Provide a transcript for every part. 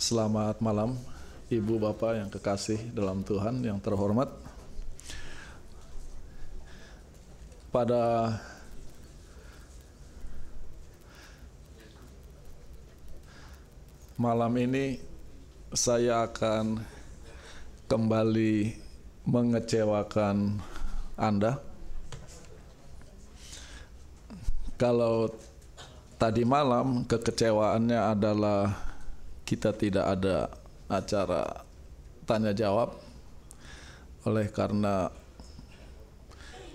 Selamat malam Ibu Bapak yang kekasih dalam Tuhan yang terhormat. Pada malam ini saya akan kembali mengecewakan Anda. Kalau tadi malam kekecewaannya adalah kita tidak ada acara tanya jawab oleh karena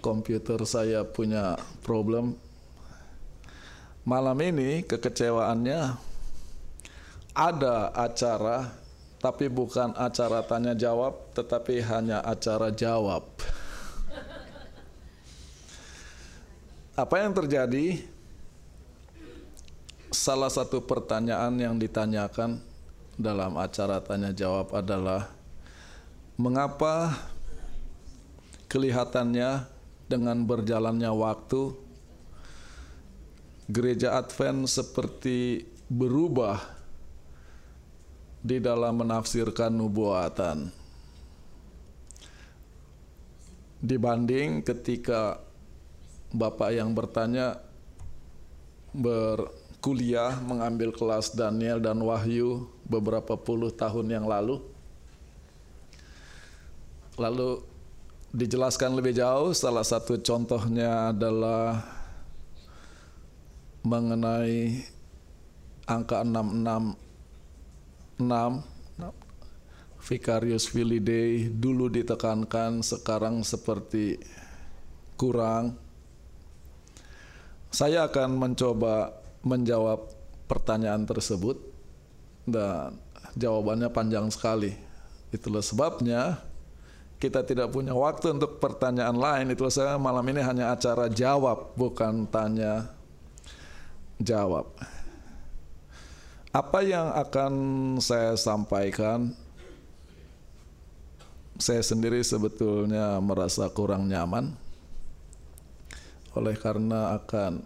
komputer saya punya problem. Malam ini kekecewaannya ada acara tapi bukan acara tanya jawab tetapi hanya acara jawab. Apa yang terjadi? Salah satu pertanyaan yang ditanyakan dalam acara tanya jawab adalah mengapa kelihatannya dengan berjalannya waktu gereja Advent seperti berubah di dalam menafsirkan nubuatan? Dibanding ketika Bapak yang bertanya berkuliah mengambil kelas Daniel dan Wahyu beberapa puluh tahun yang lalu. Lalu dijelaskan lebih jauh, salah satu contohnya adalah mengenai angka 666 Vicarius Filidae dulu ditekankan sekarang seperti kurang saya akan mencoba menjawab pertanyaan tersebut dan jawabannya panjang sekali. Itulah sebabnya kita tidak punya waktu untuk pertanyaan lain. Itulah saya malam ini hanya acara jawab bukan tanya jawab. Apa yang akan saya sampaikan saya sendiri sebetulnya merasa kurang nyaman oleh karena akan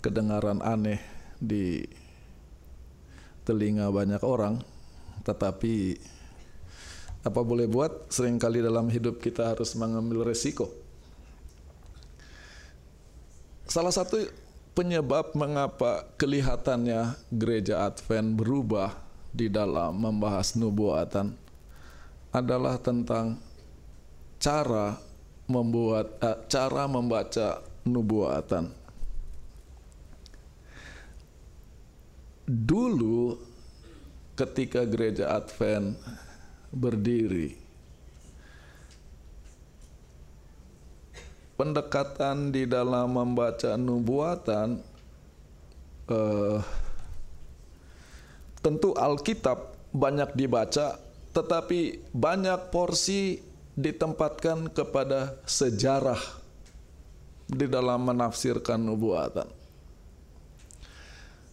kedengaran aneh di telinga banyak orang tetapi apa boleh buat sering kali dalam hidup kita harus mengambil resiko salah satu penyebab mengapa kelihatannya gereja Advent berubah di dalam membahas nubuatan adalah tentang cara membuat uh, cara membaca nubuatan. Dulu ketika gereja Advent berdiri pendekatan di dalam membaca nubuatan uh, tentu Alkitab banyak dibaca tetapi banyak porsi ditempatkan kepada sejarah di dalam menafsirkan nubuatan.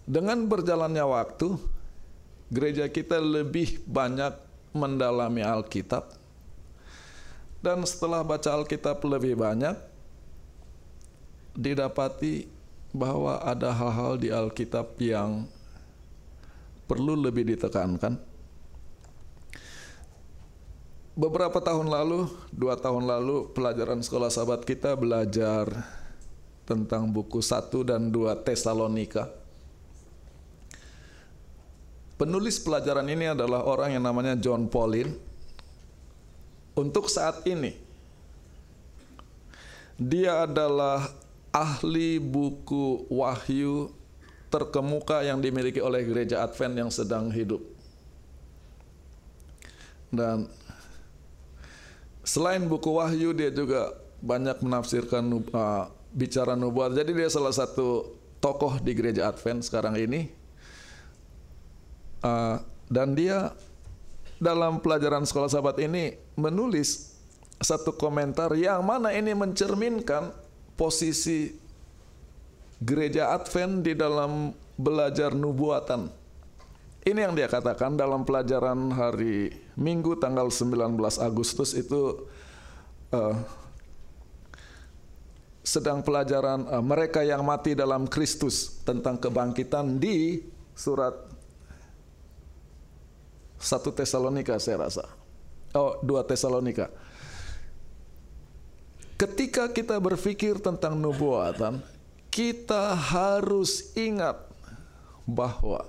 Dengan berjalannya waktu, gereja kita lebih banyak mendalami Alkitab. Dan setelah baca Alkitab lebih banyak, didapati bahwa ada hal-hal di Alkitab yang perlu lebih ditekankan beberapa tahun lalu, dua tahun lalu, pelajaran sekolah sahabat kita belajar tentang buku 1 dan 2 Tesalonika. Penulis pelajaran ini adalah orang yang namanya John Paulin. Untuk saat ini, dia adalah ahli buku wahyu terkemuka yang dimiliki oleh gereja Advent yang sedang hidup. Dan Selain buku Wahyu dia juga banyak menafsirkan uh, bicara nubuat. Jadi dia salah satu tokoh di gereja Advent sekarang ini. Uh, dan dia dalam pelajaran sekolah sahabat ini menulis satu komentar yang mana ini mencerminkan posisi gereja Advent di dalam belajar nubuatan. Ini yang dia katakan dalam pelajaran hari Minggu tanggal 19 Agustus itu uh, sedang pelajaran uh, mereka yang mati dalam Kristus tentang kebangkitan di surat Satu Tesalonika saya rasa. Oh, dua Tesalonika. Ketika kita berpikir tentang nubuatan, kita harus ingat bahwa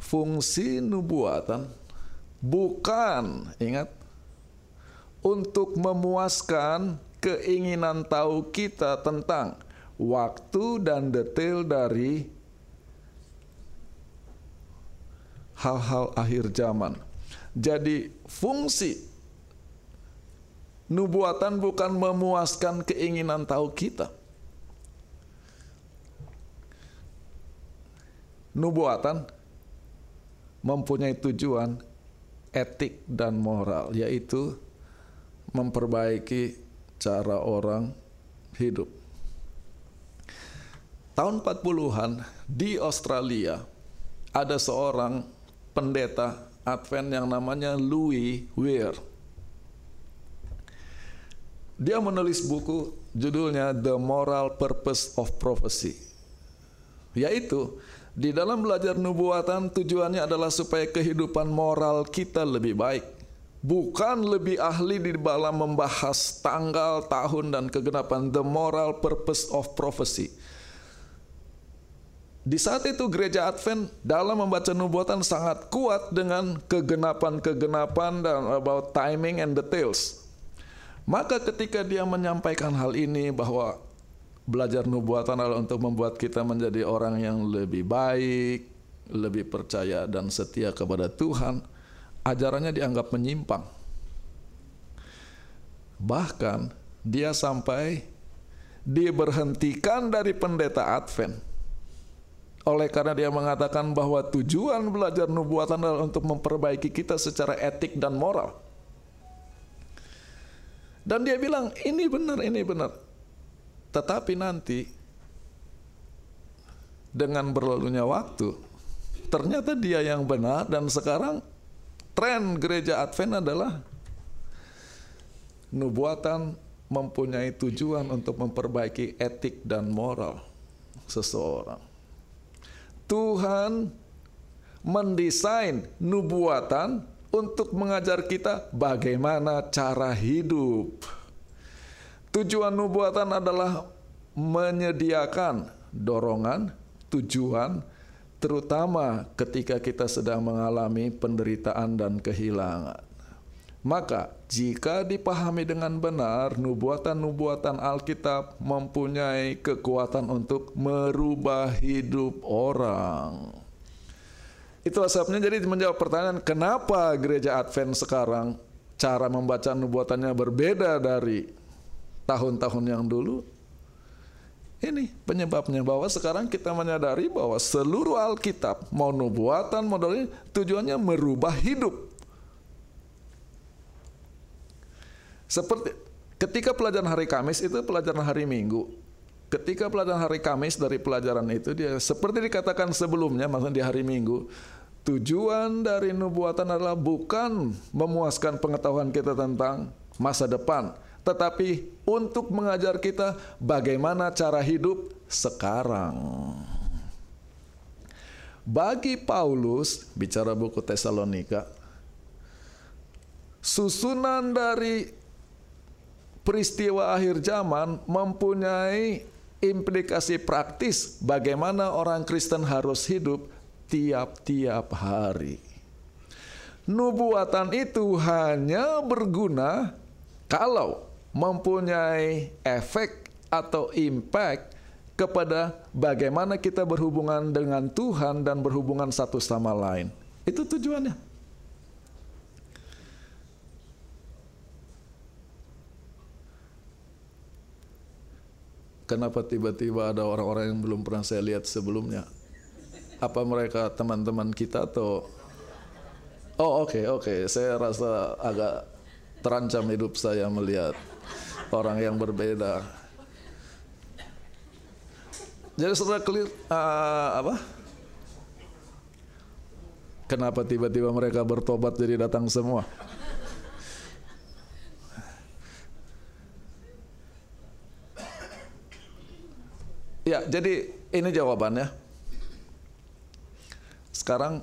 fungsi nubuatan bukan ingat untuk memuaskan keinginan tahu kita tentang waktu dan detail dari hal-hal akhir zaman. Jadi fungsi nubuatan bukan memuaskan keinginan tahu kita. Nubuatan mempunyai tujuan etik dan moral, yaitu memperbaiki cara orang hidup. Tahun 40-an di Australia ada seorang pendeta Advent yang namanya Louis Weir. Dia menulis buku judulnya The Moral Purpose of Prophecy. Yaitu di dalam belajar nubuatan tujuannya adalah supaya kehidupan moral kita lebih baik. Bukan lebih ahli di dalam membahas tanggal, tahun, dan kegenapan. The moral purpose of prophecy. Di saat itu gereja Advent dalam membaca nubuatan sangat kuat dengan kegenapan-kegenapan dan about timing and details. Maka ketika dia menyampaikan hal ini bahwa belajar nubuatan adalah untuk membuat kita menjadi orang yang lebih baik, lebih percaya dan setia kepada Tuhan, ajarannya dianggap menyimpang. Bahkan dia sampai diberhentikan dari pendeta Advent. Oleh karena dia mengatakan bahwa tujuan belajar nubuatan adalah untuk memperbaiki kita secara etik dan moral. Dan dia bilang, ini benar, ini benar. Tetapi nanti dengan berlalunya waktu ternyata dia yang benar dan sekarang tren gereja Advent adalah nubuatan mempunyai tujuan untuk memperbaiki etik dan moral seseorang. Tuhan mendesain nubuatan untuk mengajar kita bagaimana cara hidup Tujuan nubuatan adalah menyediakan dorongan, tujuan, terutama ketika kita sedang mengalami penderitaan dan kehilangan. Maka, jika dipahami dengan benar, nubuatan-nubuatan Alkitab mempunyai kekuatan untuk merubah hidup orang. Itulah sebabnya jadi menjawab pertanyaan kenapa gereja Advent sekarang cara membaca nubuatannya berbeda dari tahun-tahun yang dulu. Ini penyebabnya bahwa sekarang kita menyadari bahwa seluruh Alkitab mau nubuatan modalnya tujuannya merubah hidup. Seperti ketika pelajaran hari Kamis itu pelajaran hari Minggu. Ketika pelajaran hari Kamis dari pelajaran itu dia seperti dikatakan sebelumnya maksudnya di hari Minggu tujuan dari nubuatan adalah bukan memuaskan pengetahuan kita tentang masa depan, tetapi untuk mengajar kita bagaimana cara hidup sekarang. Bagi Paulus, bicara buku Tesalonika, susunan dari peristiwa akhir zaman mempunyai implikasi praktis bagaimana orang Kristen harus hidup tiap-tiap hari. Nubuatan itu hanya berguna kalau mempunyai efek atau impact kepada bagaimana kita berhubungan dengan Tuhan dan berhubungan satu sama lain. Itu tujuannya. Kenapa tiba-tiba ada orang-orang yang belum pernah saya lihat sebelumnya? Apa mereka teman-teman kita atau Oh oke okay, oke, okay. saya rasa agak terancam hidup saya melihat orang yang berbeda. Jadi setelah clear uh, apa? Kenapa tiba-tiba mereka bertobat jadi datang semua? Ya, jadi ini jawabannya. Sekarang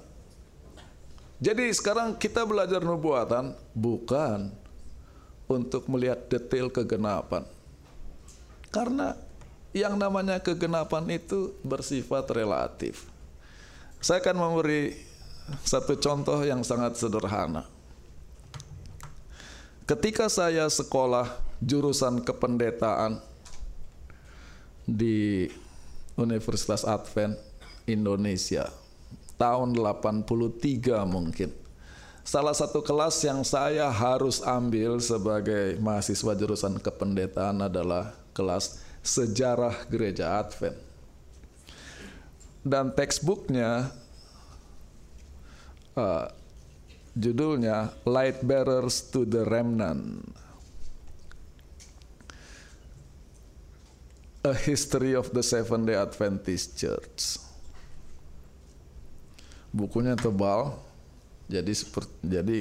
Jadi sekarang kita belajar nubuatan bukan untuk melihat detail kegenapan. Karena yang namanya kegenapan itu bersifat relatif. Saya akan memberi satu contoh yang sangat sederhana. Ketika saya sekolah jurusan kependetaan di Universitas Advent Indonesia tahun 83 mungkin. Salah satu kelas yang saya harus ambil sebagai mahasiswa jurusan kependetaan adalah kelas sejarah gereja Advent. Dan textbooknya uh, judulnya Light Bearers to the Remnant. A History of the Seventh Day Adventist Church. Bukunya tebal jadi seperti jadi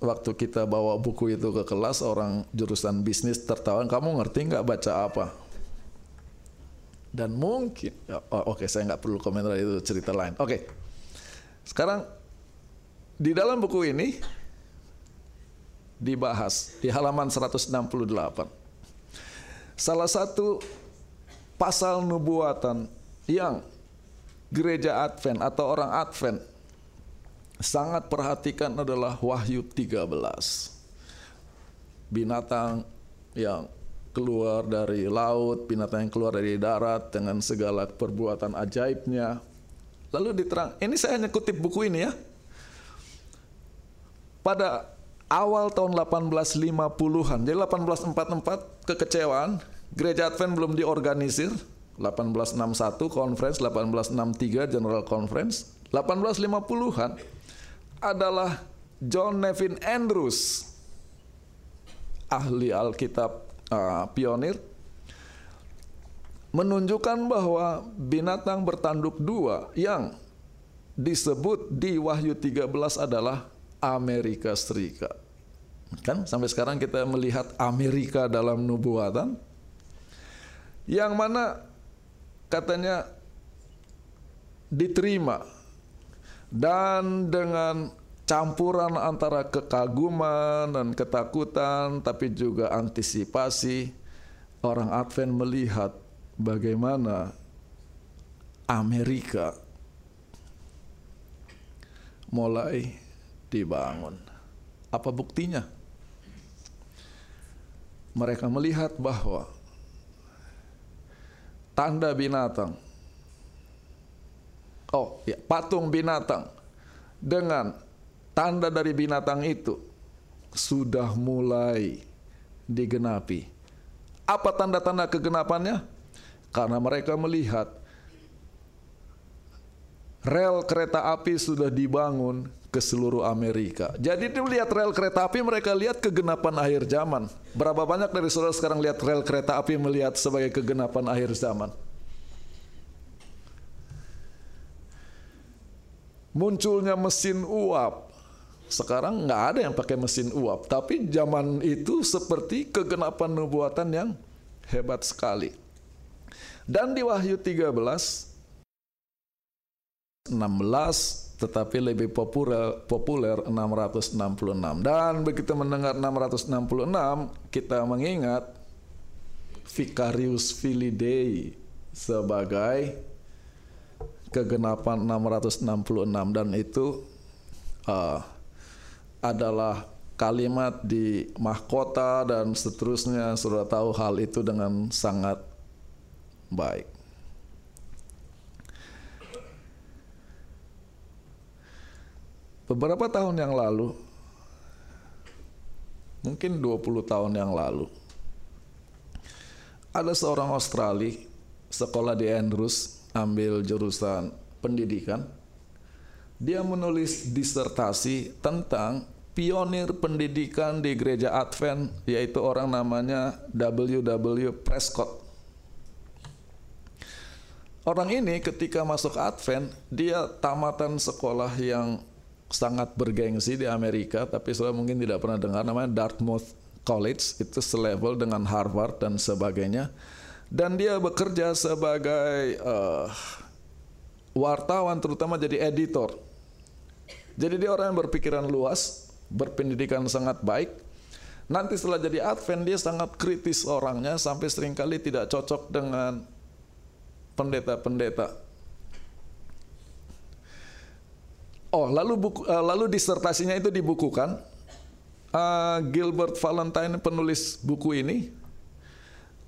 waktu kita bawa buku itu ke kelas orang jurusan bisnis tertawa kamu ngerti nggak baca apa? Dan mungkin oh, oke okay, saya nggak perlu komentar itu cerita lain. Oke okay. sekarang di dalam buku ini dibahas di halaman 168 salah satu pasal nubuatan yang gereja Advent atau orang Advent sangat perhatikan adalah Wahyu 13. Binatang yang keluar dari laut, binatang yang keluar dari darat dengan segala perbuatan ajaibnya. Lalu diterang, ini saya hanya kutip buku ini ya. Pada awal tahun 1850-an, jadi 1844 kekecewaan, gereja Advent belum diorganisir, 1861 conference, 1863 General Conference, 1850-an adalah John Nevin Andrews, ahli Alkitab uh, pionir, menunjukkan bahwa binatang bertanduk dua yang disebut di Wahyu 13 adalah Amerika Serikat. Kan? Sampai sekarang kita melihat Amerika dalam nubuatan yang mana katanya diterima dan dengan campuran antara kekaguman dan ketakutan tapi juga antisipasi orang Advent melihat bagaimana Amerika mulai dibangun. Apa buktinya? Mereka melihat bahwa tanda binatang. Oh, ya, patung binatang dengan tanda dari binatang itu sudah mulai digenapi. Apa tanda-tanda kegenapannya? Karena mereka melihat rel kereta api sudah dibangun ke seluruh Amerika. Jadi lihat rel kereta api mereka lihat kegenapan akhir zaman. Berapa banyak dari saudara sekarang lihat rel kereta api melihat sebagai kegenapan akhir zaman? Munculnya mesin uap. Sekarang nggak ada yang pakai mesin uap, tapi zaman itu seperti kegenapan nubuatan yang hebat sekali. Dan di Wahyu 13 16 tetapi lebih populer populer 666 dan begitu mendengar 666 kita mengingat Vicarius Filidei sebagai kegenapan 666 dan itu uh, adalah kalimat di mahkota dan seterusnya. Sudah tahu hal itu dengan sangat baik. Beberapa tahun yang lalu, mungkin 20 tahun yang lalu, ada seorang Australia sekolah di Andrews, ambil jurusan pendidikan. Dia menulis disertasi tentang pionir pendidikan di gereja Advent, yaitu orang namanya W.W. Prescott. Orang ini ketika masuk Advent, dia tamatan sekolah yang sangat bergengsi di Amerika, tapi saya mungkin tidak pernah dengar namanya Dartmouth College, itu selevel dengan Harvard dan sebagainya. Dan dia bekerja sebagai uh, wartawan, terutama jadi editor Jadi dia orang yang berpikiran luas, berpendidikan sangat baik. Nanti setelah jadi Advent dia sangat kritis orangnya sampai sering kali tidak cocok dengan pendeta-pendeta. Oh, lalu buku, uh, lalu disertasinya itu dibukukan. Uh, Gilbert Valentine penulis buku ini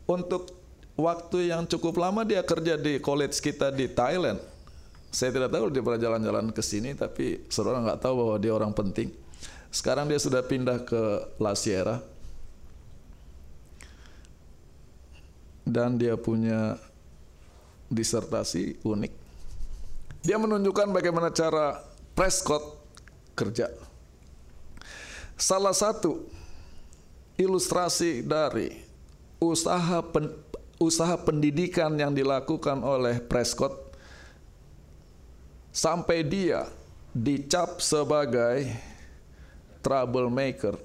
untuk waktu yang cukup lama dia kerja di college kita di Thailand. Saya tidak tahu dia pernah jalan-jalan ke sini, tapi saudara nggak tahu bahwa dia orang penting. Sekarang dia sudah pindah ke La Sierra dan dia punya disertasi unik. Dia menunjukkan bagaimana cara Prescott kerja. Salah satu ilustrasi dari usaha pen, usaha pendidikan yang dilakukan oleh Prescott sampai dia dicap sebagai troublemaker,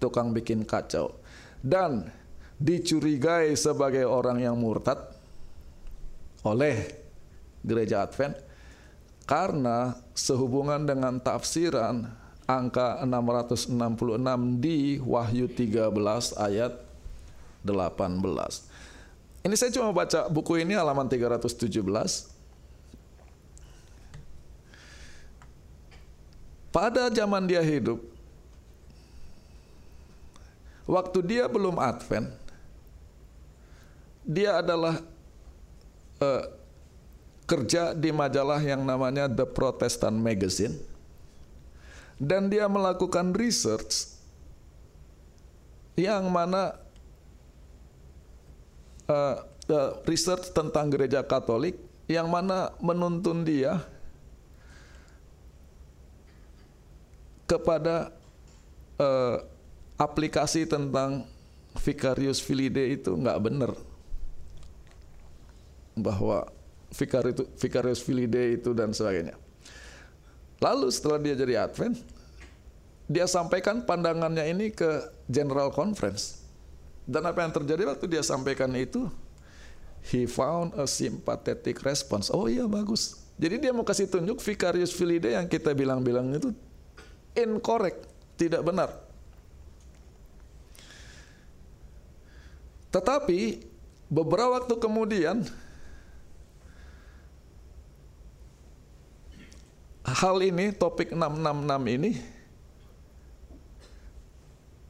tukang bikin kacau dan dicurigai sebagai orang yang murtad oleh gereja Advent karena sehubungan dengan tafsiran angka 666 di Wahyu 13 ayat 18. Ini saya cuma baca buku ini halaman 317. Pada zaman dia hidup, waktu dia belum Advent, dia adalah uh, kerja di majalah yang namanya The Protestant Magazine dan dia melakukan research yang mana uh, uh, research tentang gereja Katolik yang mana menuntun dia kepada uh, aplikasi tentang Vicarius Filide itu. Nggak benar bahwa Vicarius Filide itu dan sebagainya. Lalu setelah dia jadi Advent, dia sampaikan pandangannya ini ke General Conference. Dan apa yang terjadi waktu dia sampaikan itu? He found a sympathetic response. Oh iya bagus. Jadi dia mau kasih tunjuk Vicarius Filide yang kita bilang-bilang itu incorrect, tidak benar. Tetapi beberapa waktu kemudian hal ini topik 666 ini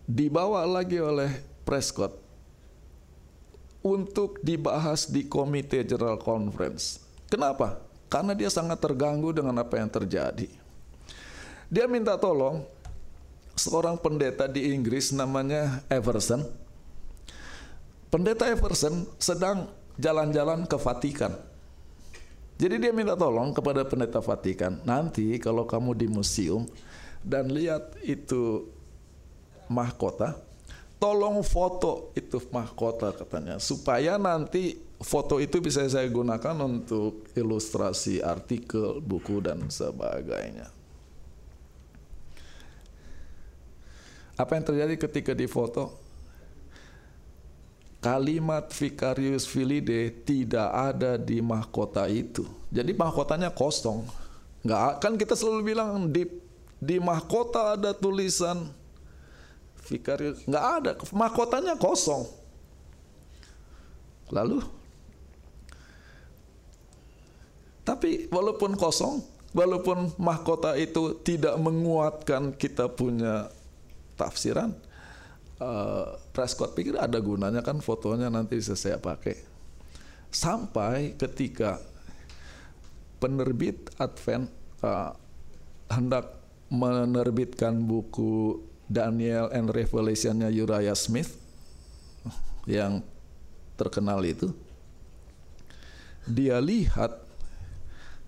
dibawa lagi oleh Prescott untuk dibahas di Komite General Conference. Kenapa? Karena dia sangat terganggu dengan apa yang terjadi. Dia minta tolong seorang pendeta di Inggris namanya Everson. Pendeta Everson sedang jalan-jalan ke Vatikan jadi dia minta tolong kepada pendeta Vatikan, nanti kalau kamu di museum dan lihat itu mahkota, tolong foto itu mahkota katanya, supaya nanti foto itu bisa saya gunakan untuk ilustrasi artikel, buku dan sebagainya. Apa yang terjadi ketika difoto? Kalimat Vicarius Filide tidak ada di mahkota itu. Jadi mahkotanya kosong. Nggak kan kita selalu bilang di di mahkota ada tulisan Vicarius nggak ada mahkotanya kosong. Lalu tapi walaupun kosong, walaupun mahkota itu tidak menguatkan kita punya tafsiran, uh, Prescott pikir ada gunanya kan fotonya nanti bisa saya pakai. Sampai ketika penerbit Advent uh, hendak menerbitkan buku Daniel and Revelationnya Uriah Smith yang terkenal itu, dia lihat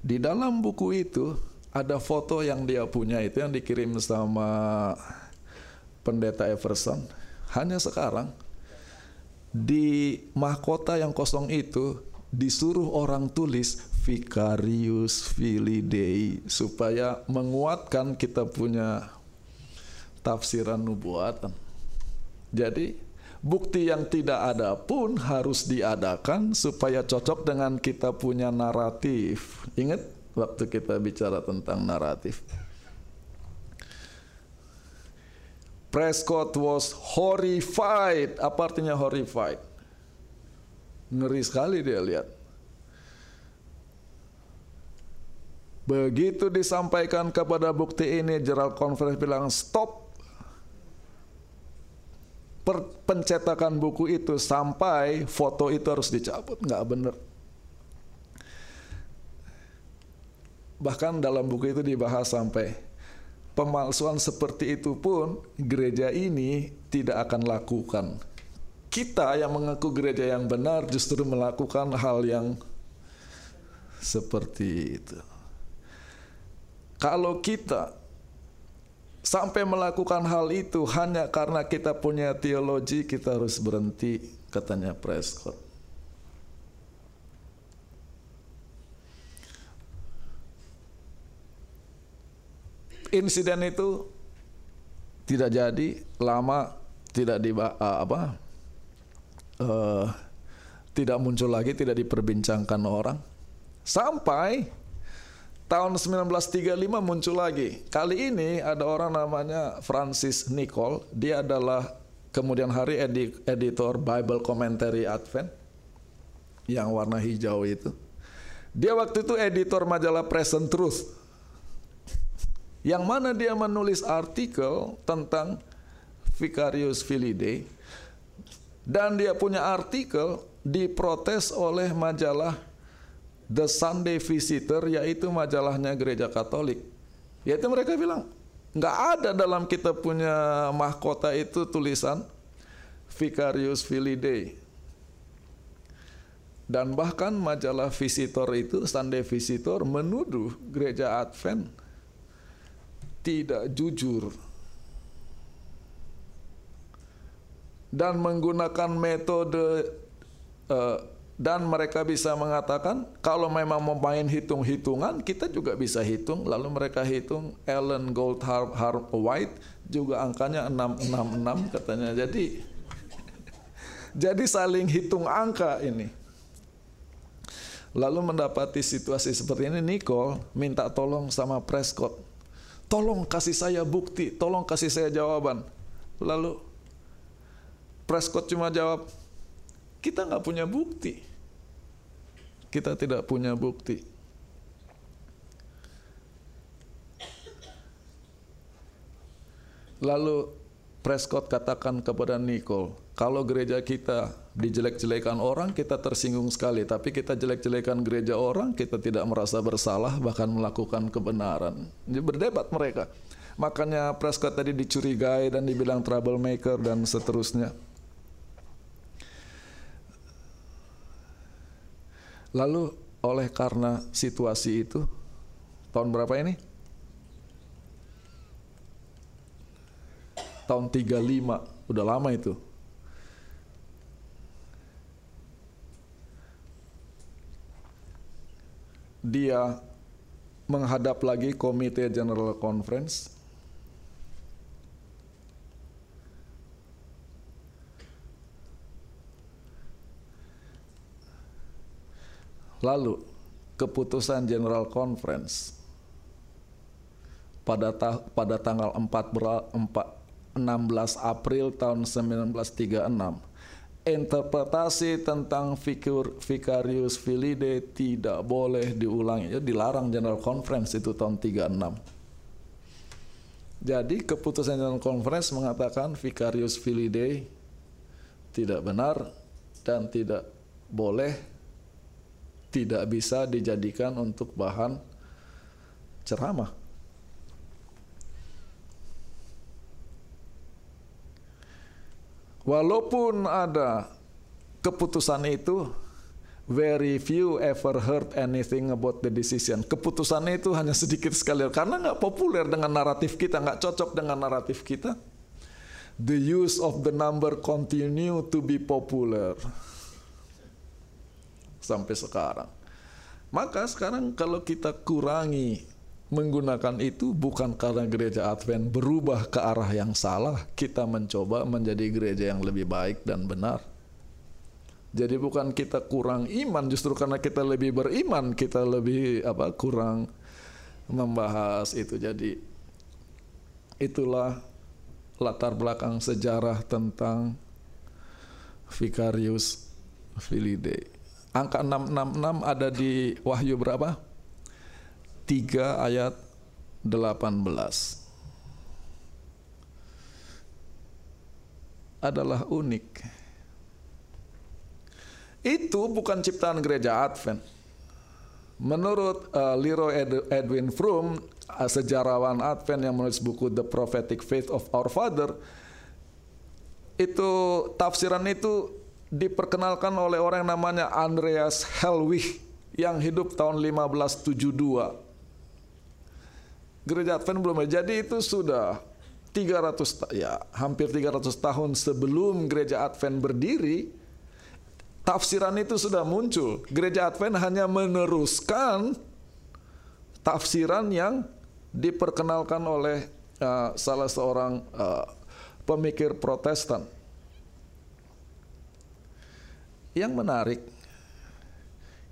di dalam buku itu ada foto yang dia punya itu yang dikirim sama pendeta Everson hanya sekarang di mahkota yang kosong itu disuruh orang tulis Vicarius Filidei supaya menguatkan kita punya tafsiran nubuatan. Jadi bukti yang tidak ada pun harus diadakan supaya cocok dengan kita punya naratif. Ingat waktu kita bicara tentang naratif. Prescott was horrified. Apa artinya horrified? Ngeri sekali dia lihat. Begitu disampaikan kepada bukti ini, Gerald Conference bilang stop per pencetakan buku itu sampai foto itu harus dicabut. Nggak benar. Bahkan dalam buku itu dibahas sampai pemalsuan seperti itu pun gereja ini tidak akan lakukan. Kita yang mengaku gereja yang benar justru melakukan hal yang seperti itu. Kalau kita sampai melakukan hal itu hanya karena kita punya teologi, kita harus berhenti, katanya Prescott. Insiden itu tidak jadi lama tidak di uh, apa uh, tidak muncul lagi tidak diperbincangkan orang. Sampai tahun 1935 muncul lagi. Kali ini ada orang namanya Francis Nicole. Dia adalah kemudian hari editor Bible Commentary Advent yang warna hijau itu. Dia waktu itu editor majalah Present Truth yang mana dia menulis artikel tentang Vicarius Filidae dan dia punya artikel diprotes oleh majalah The Sunday Visitor yaitu majalahnya gereja Katolik. Yaitu mereka bilang nggak ada dalam kita punya mahkota itu tulisan Vicarius Filidae. Dan bahkan majalah Visitor itu Sunday Visitor menuduh gereja Advent tidak jujur dan menggunakan metode uh, dan mereka bisa mengatakan kalau memang mau main hitung-hitungan kita juga bisa hitung. Lalu mereka hitung Ellen Goldhart White juga angkanya 666 katanya. Jadi jadi saling hitung angka ini. Lalu mendapati situasi seperti ini Nicole minta tolong sama Prescott Tolong kasih saya bukti, tolong kasih saya jawaban. Lalu Prescott cuma jawab, kita nggak punya bukti. Kita tidak punya bukti. Lalu Prescott katakan kepada Nicole, kalau gereja kita dijelek-jelekan orang, kita tersinggung sekali. Tapi kita jelek-jelekan gereja orang, kita tidak merasa bersalah, bahkan melakukan kebenaran. Berdebat mereka. Makanya Prescott tadi dicurigai dan dibilang troublemaker dan seterusnya. Lalu oleh karena situasi itu, tahun berapa ini? Tahun 35, udah lama itu dia menghadap lagi Komite General Conference. Lalu keputusan General Conference pada ta pada tanggal 4, 4 16 April tahun 1936 interpretasi tentang figur Vicarius Filide tidak boleh diulangi. Ya, dilarang General Conference itu tahun 36. Jadi keputusan General Conference mengatakan Vicarius Filide tidak benar dan tidak boleh tidak bisa dijadikan untuk bahan ceramah. Walaupun ada keputusan itu, very few ever heard anything about the decision. Keputusan itu hanya sedikit sekali karena nggak populer dengan naratif kita, nggak cocok dengan naratif kita. The use of the number continue to be popular sampai sekarang. Maka sekarang kalau kita kurangi menggunakan itu bukan karena gereja Advent berubah ke arah yang salah, kita mencoba menjadi gereja yang lebih baik dan benar. Jadi bukan kita kurang iman, justru karena kita lebih beriman, kita lebih apa kurang membahas itu. Jadi itulah latar belakang sejarah tentang Vicarius Filidae. Angka 666 ada di Wahyu berapa? 3 ayat 18. Adalah unik itu bukan ciptaan gereja Advent. Menurut uh, Leroy Ed Edwin Froome, uh, sejarawan Advent yang menulis buku The Prophetic Faith of Our Father, itu tafsiran itu diperkenalkan oleh orang yang namanya Andreas Helwig yang hidup tahun 1572. Gereja Advent belum jadi itu sudah 300 ya hampir 300 tahun sebelum gereja Advent berdiri tafsiran itu sudah muncul. Gereja Advent hanya meneruskan tafsiran yang diperkenalkan oleh uh, salah seorang uh, pemikir Protestan. Yang menarik,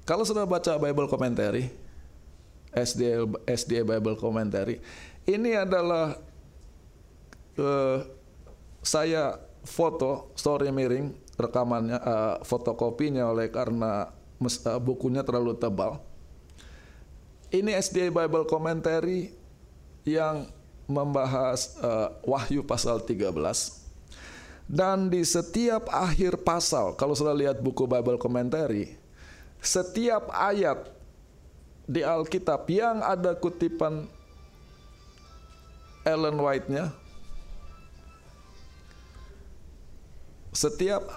kalau sudah baca Bible Commentary, SDA, SDA Bible Commentary, ini adalah uh, saya foto story miring rekamannya uh, fotokopinya oleh karena mes, uh, bukunya terlalu tebal. Ini SDA Bible Commentary yang membahas uh, Wahyu pasal 13. Dan di setiap akhir pasal, kalau sudah lihat buku Bible Commentary, setiap ayat di Alkitab yang ada kutipan Ellen White-nya, setiap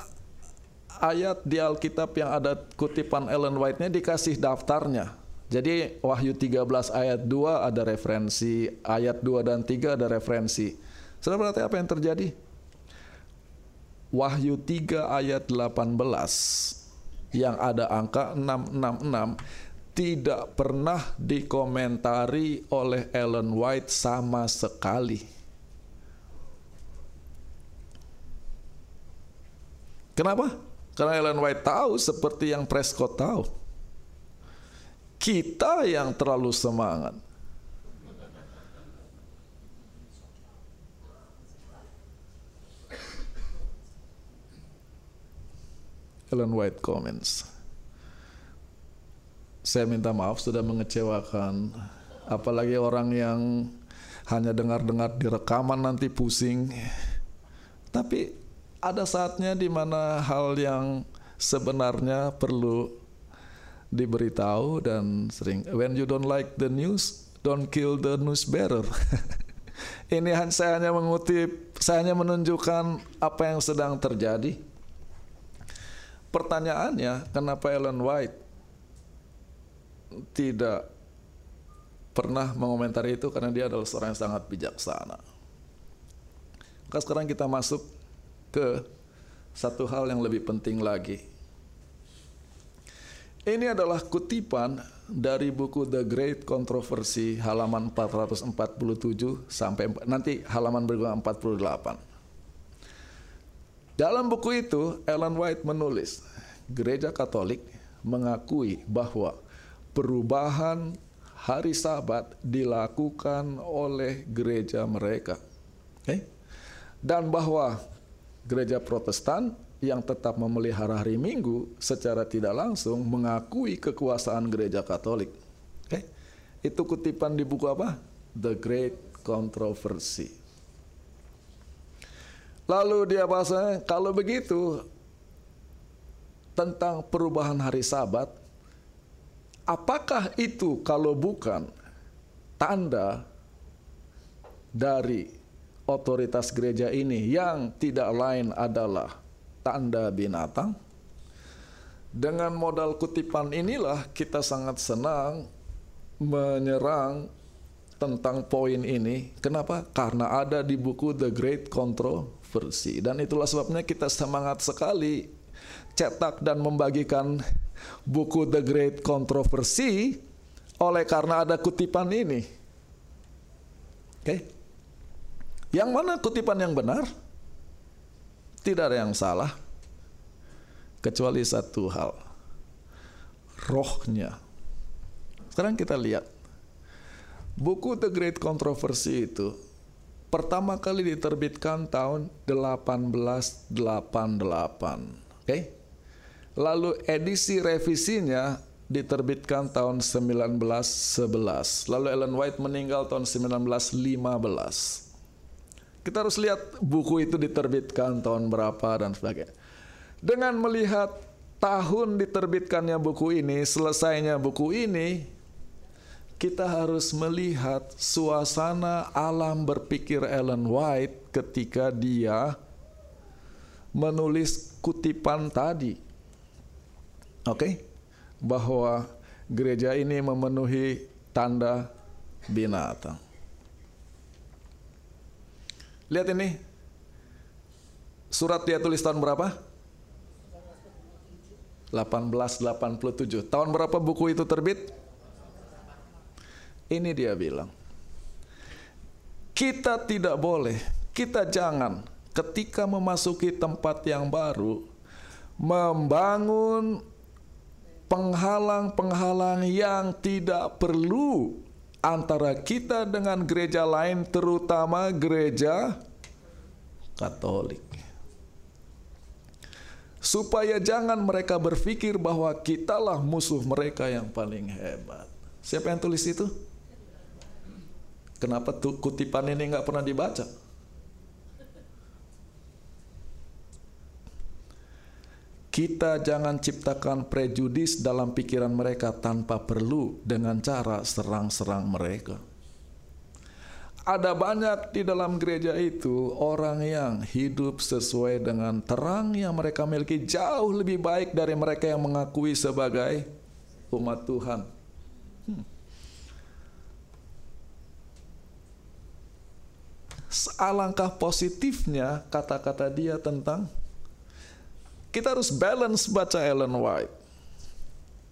ayat di Alkitab yang ada kutipan Ellen White-nya dikasih daftarnya. Jadi Wahyu 13 ayat 2 ada referensi, ayat 2 dan 3 ada referensi. Sudah berarti apa yang terjadi? Wahyu 3 ayat 18 yang ada angka 666 tidak pernah dikomentari oleh Ellen White sama sekali. Kenapa? Karena Ellen White tahu seperti yang Prescott tahu. Kita yang terlalu semangat. Ellen White comments. Saya minta maaf sudah mengecewakan. Apalagi orang yang hanya dengar-dengar di rekaman nanti pusing. Tapi ada saatnya di mana hal yang sebenarnya perlu diberitahu dan sering when you don't like the news don't kill the news bearer ini saya hanya mengutip saya hanya menunjukkan apa yang sedang terjadi. Pertanyaannya kenapa Ellen White tidak pernah mengomentari itu karena dia adalah seorang yang sangat bijaksana maka sekarang kita masuk ke satu hal yang lebih penting lagi. Ini adalah kutipan dari buku The Great Controversy halaman 447 sampai nanti halaman berikutnya 48. Dalam buku itu Ellen White menulis, Gereja Katolik mengakui bahwa perubahan hari Sabat dilakukan oleh gereja mereka. Okay? Dan bahwa gereja Protestan yang tetap memelihara hari Minggu secara tidak langsung mengakui kekuasaan gereja Katolik. Oke. Itu kutipan di buku apa? The Great Controversy. Lalu dia bahasa kalau begitu tentang perubahan hari Sabat, apakah itu kalau bukan tanda dari otoritas gereja ini yang tidak lain adalah tanda binatang. Dengan modal kutipan inilah kita sangat senang menyerang tentang poin ini. Kenapa? Karena ada di buku The Great Controversy dan itulah sebabnya kita semangat sekali cetak dan membagikan buku The Great Controversy oleh karena ada kutipan ini. Oke. Okay? Yang mana kutipan yang benar? Tidak ada yang salah. kecuali satu hal. Rohnya. Sekarang kita lihat. Buku The Great Controversy itu pertama kali diterbitkan tahun 1888. Oke? Okay? Lalu edisi revisinya diterbitkan tahun 1911. Lalu Ellen White meninggal tahun 1915. Kita harus lihat buku itu diterbitkan tahun berapa dan sebagainya. Dengan melihat tahun diterbitkannya buku ini, selesainya buku ini, kita harus melihat suasana alam berpikir Ellen White ketika dia menulis kutipan tadi. Oke? Okay? Bahwa gereja ini memenuhi tanda binatang. Lihat ini. Surat dia tulis tahun berapa? 1887. Tahun berapa buku itu terbit? Ini dia bilang. Kita tidak boleh, kita jangan ketika memasuki tempat yang baru membangun penghalang-penghalang yang tidak perlu antara kita dengan gereja lain terutama gereja Katolik. Supaya jangan mereka berpikir bahwa kitalah musuh mereka yang paling hebat. Siapa yang tulis itu? Kenapa kutipan ini nggak pernah dibaca? Kita jangan ciptakan prejudis dalam pikiran mereka tanpa perlu dengan cara serang-serang mereka. Ada banyak di dalam gereja itu orang yang hidup sesuai dengan terang yang mereka miliki jauh lebih baik dari mereka yang mengakui sebagai umat Tuhan. Hmm. Alangkah positifnya kata-kata dia tentang kita harus balance baca Ellen White.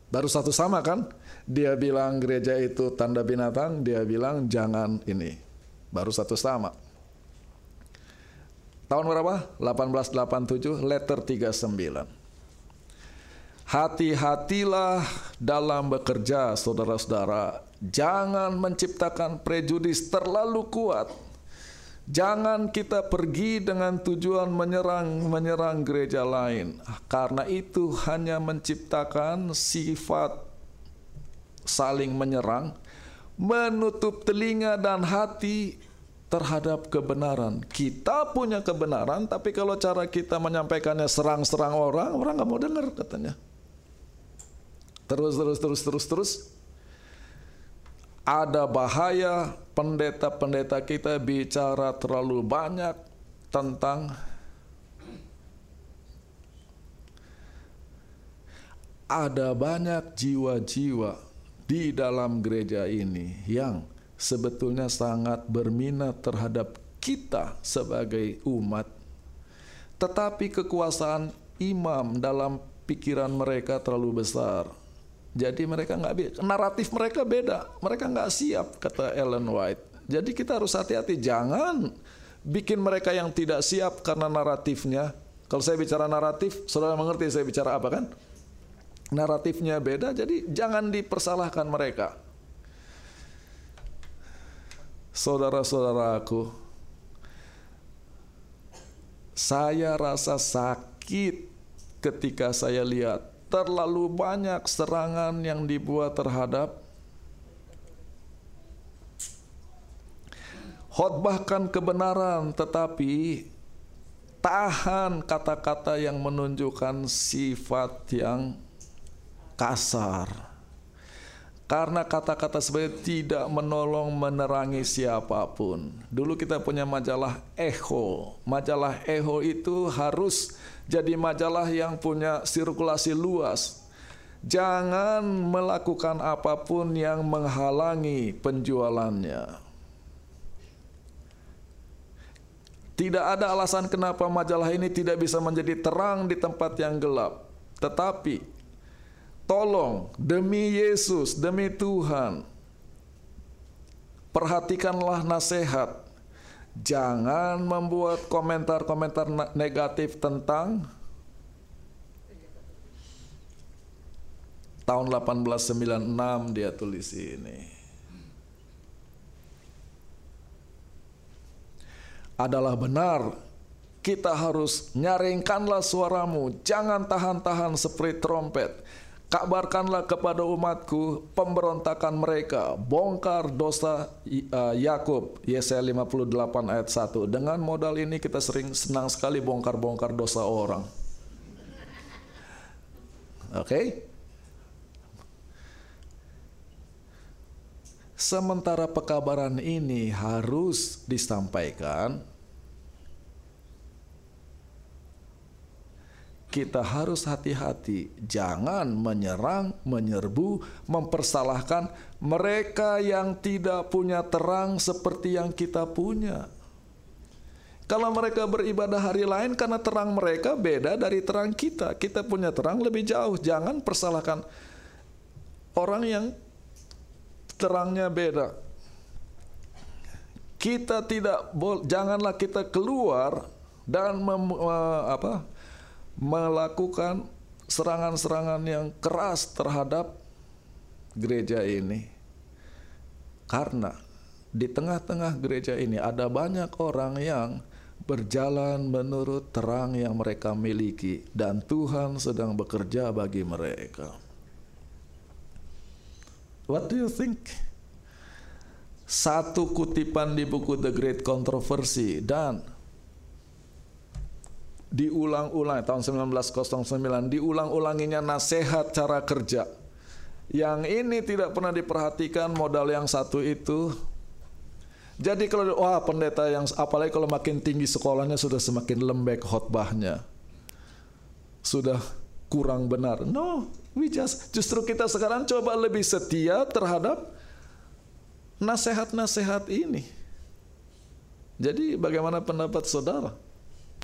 Baru satu sama kan? Dia bilang gereja itu tanda binatang, dia bilang jangan ini. Baru satu sama. Tahun berapa? 1887, letter 39. Hati-hatilah dalam bekerja, saudara-saudara. Jangan menciptakan prejudis terlalu kuat Jangan kita pergi dengan tujuan menyerang menyerang gereja lain. Karena itu hanya menciptakan sifat saling menyerang, menutup telinga dan hati terhadap kebenaran. Kita punya kebenaran, tapi kalau cara kita menyampaikannya serang-serang orang, orang nggak mau dengar katanya. Terus terus terus terus terus ada bahaya pendeta-pendeta kita bicara terlalu banyak tentang ada banyak jiwa-jiwa di dalam gereja ini yang sebetulnya sangat berminat terhadap kita sebagai umat, tetapi kekuasaan imam dalam pikiran mereka terlalu besar jadi mereka nggak naratif mereka beda. Mereka nggak siap kata Ellen White. Jadi kita harus hati-hati jangan bikin mereka yang tidak siap karena naratifnya. Kalau saya bicara naratif, saudara mengerti saya bicara apa kan? Naratifnya beda, jadi jangan dipersalahkan mereka. Saudara-saudaraku, saya rasa sakit ketika saya lihat terlalu banyak serangan yang dibuat terhadap khotbahkan kebenaran tetapi tahan kata-kata yang menunjukkan sifat yang kasar karena kata-kata sebagai tidak menolong menerangi siapa pun. Dulu kita punya majalah Echo. Majalah Echo itu harus jadi majalah yang punya sirkulasi luas. Jangan melakukan apa pun yang menghalangi penjualannya. Tidak ada alasan kenapa majalah ini tidak bisa menjadi terang di tempat yang gelap. Tetapi Tolong demi Yesus, demi Tuhan, perhatikanlah nasihat. Jangan membuat komentar-komentar negatif tentang tahun 1896 dia tulis ini. Adalah benar kita harus nyaringkanlah suaramu, jangan tahan-tahan seperti trompet. Kabarkanlah kepada umatku pemberontakan mereka, bongkar dosa uh, Yakub. Yesaya 58 ayat 1. Dengan modal ini kita sering senang sekali bongkar-bongkar dosa orang. Oke? Okay? Sementara pekabaran ini harus disampaikan kita harus hati-hati, jangan menyerang, menyerbu, mempersalahkan mereka yang tidak punya terang seperti yang kita punya. Kalau mereka beribadah hari lain karena terang mereka beda dari terang kita. Kita punya terang lebih jauh. Jangan persalahkan orang yang terangnya beda. Kita tidak janganlah kita keluar dan mem, apa, melakukan serangan-serangan yang keras terhadap gereja ini. Karena di tengah-tengah gereja ini ada banyak orang yang berjalan menurut terang yang mereka miliki dan Tuhan sedang bekerja bagi mereka. What do you think? Satu kutipan di buku The Great Controversy dan diulang-ulang tahun 1909 diulang-ulanginya nasihat cara kerja. Yang ini tidak pernah diperhatikan modal yang satu itu. Jadi kalau wah pendeta yang apalagi kalau makin tinggi sekolahnya sudah semakin lembek khotbahnya. Sudah kurang benar. No we just justru kita sekarang coba lebih setia terhadap nasihat-nasihat ini. Jadi bagaimana pendapat saudara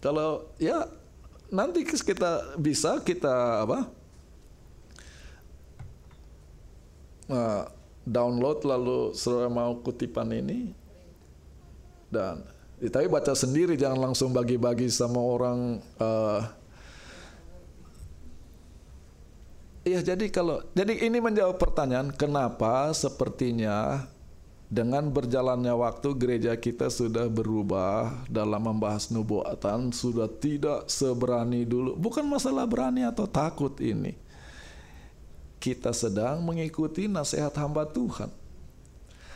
kalau ya nanti kita bisa kita apa? Download lalu saudara mau kutipan ini dan ya, tapi baca sendiri jangan langsung bagi-bagi sama orang uh, Iya jadi kalau jadi ini menjawab pertanyaan kenapa sepertinya dengan berjalannya waktu gereja kita sudah berubah dalam membahas nubuatan sudah tidak seberani dulu. Bukan masalah berani atau takut ini. Kita sedang mengikuti nasihat hamba Tuhan.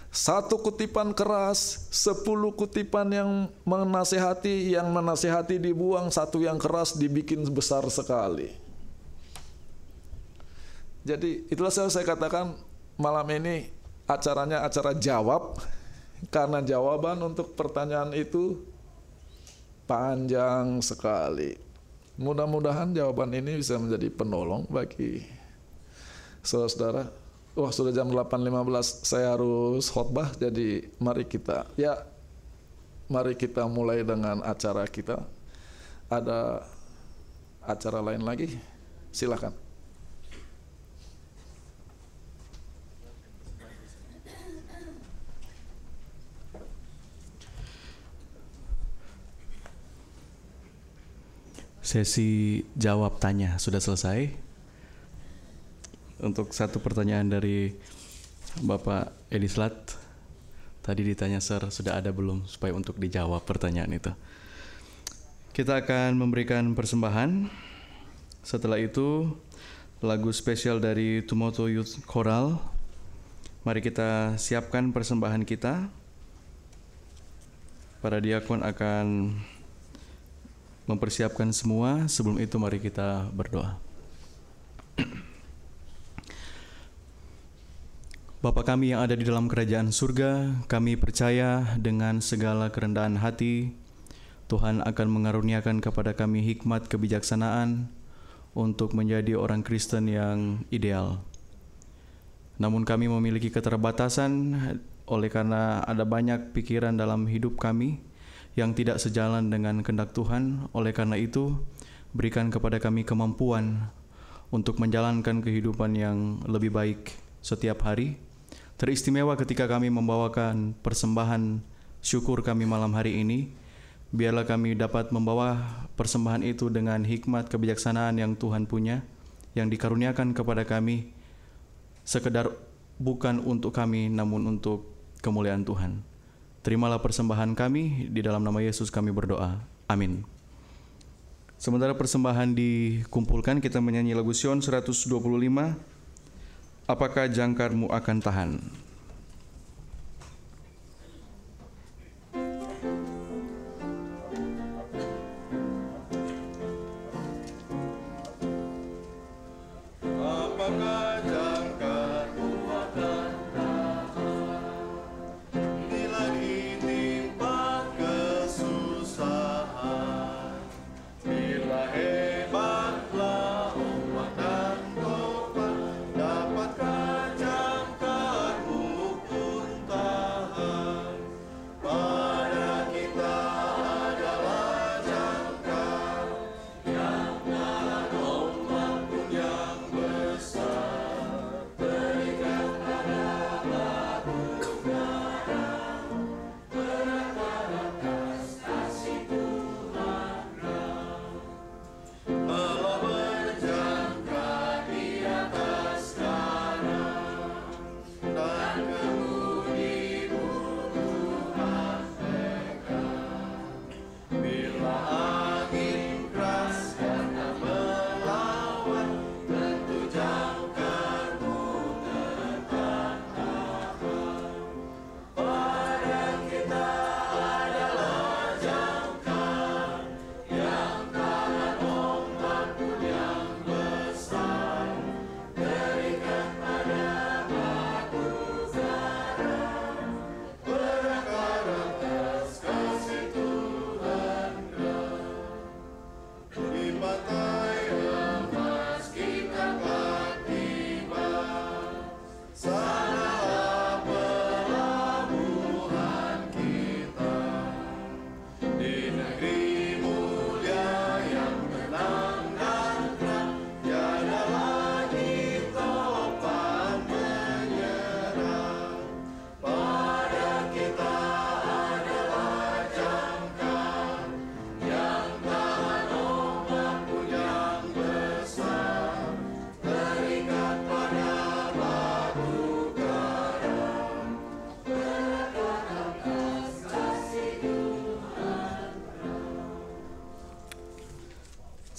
Satu kutipan keras, sepuluh kutipan yang menasehati, yang menasehati dibuang, satu yang keras dibikin besar sekali. Jadi itulah saya katakan malam ini acaranya acara jawab karena jawaban untuk pertanyaan itu panjang sekali. Mudah-mudahan jawaban ini bisa menjadi penolong bagi saudara-saudara. Wah sudah jam 8.15 saya harus khotbah jadi mari kita ya mari kita mulai dengan acara kita. Ada acara lain lagi? Silakan. Sesi jawab tanya sudah selesai. Untuk satu pertanyaan dari Bapak Edislat, tadi ditanya Sir sudah ada belum supaya untuk dijawab pertanyaan itu. Kita akan memberikan persembahan. Setelah itu lagu spesial dari Tumoto Youth Choral. Mari kita siapkan persembahan kita. Para diakon akan mempersiapkan semua. Sebelum itu mari kita berdoa. Bapa kami yang ada di dalam kerajaan surga, kami percaya dengan segala kerendahan hati, Tuhan akan mengaruniakan kepada kami hikmat kebijaksanaan untuk menjadi orang Kristen yang ideal. Namun kami memiliki keterbatasan oleh karena ada banyak pikiran dalam hidup kami, yang tidak sejalan dengan kehendak Tuhan. Oleh karena itu, berikan kepada kami kemampuan untuk menjalankan kehidupan yang lebih baik setiap hari. Teristimewa ketika kami membawakan persembahan syukur kami malam hari ini. Biarlah kami dapat membawa persembahan itu dengan hikmat kebijaksanaan yang Tuhan punya, yang dikaruniakan kepada kami sekedar bukan untuk kami namun untuk kemuliaan Tuhan. Terimalah persembahan kami di dalam nama Yesus kami berdoa. Amin. Sementara persembahan dikumpulkan kita menyanyi lagu Sion 125 Apakah jangkarmu akan tahan?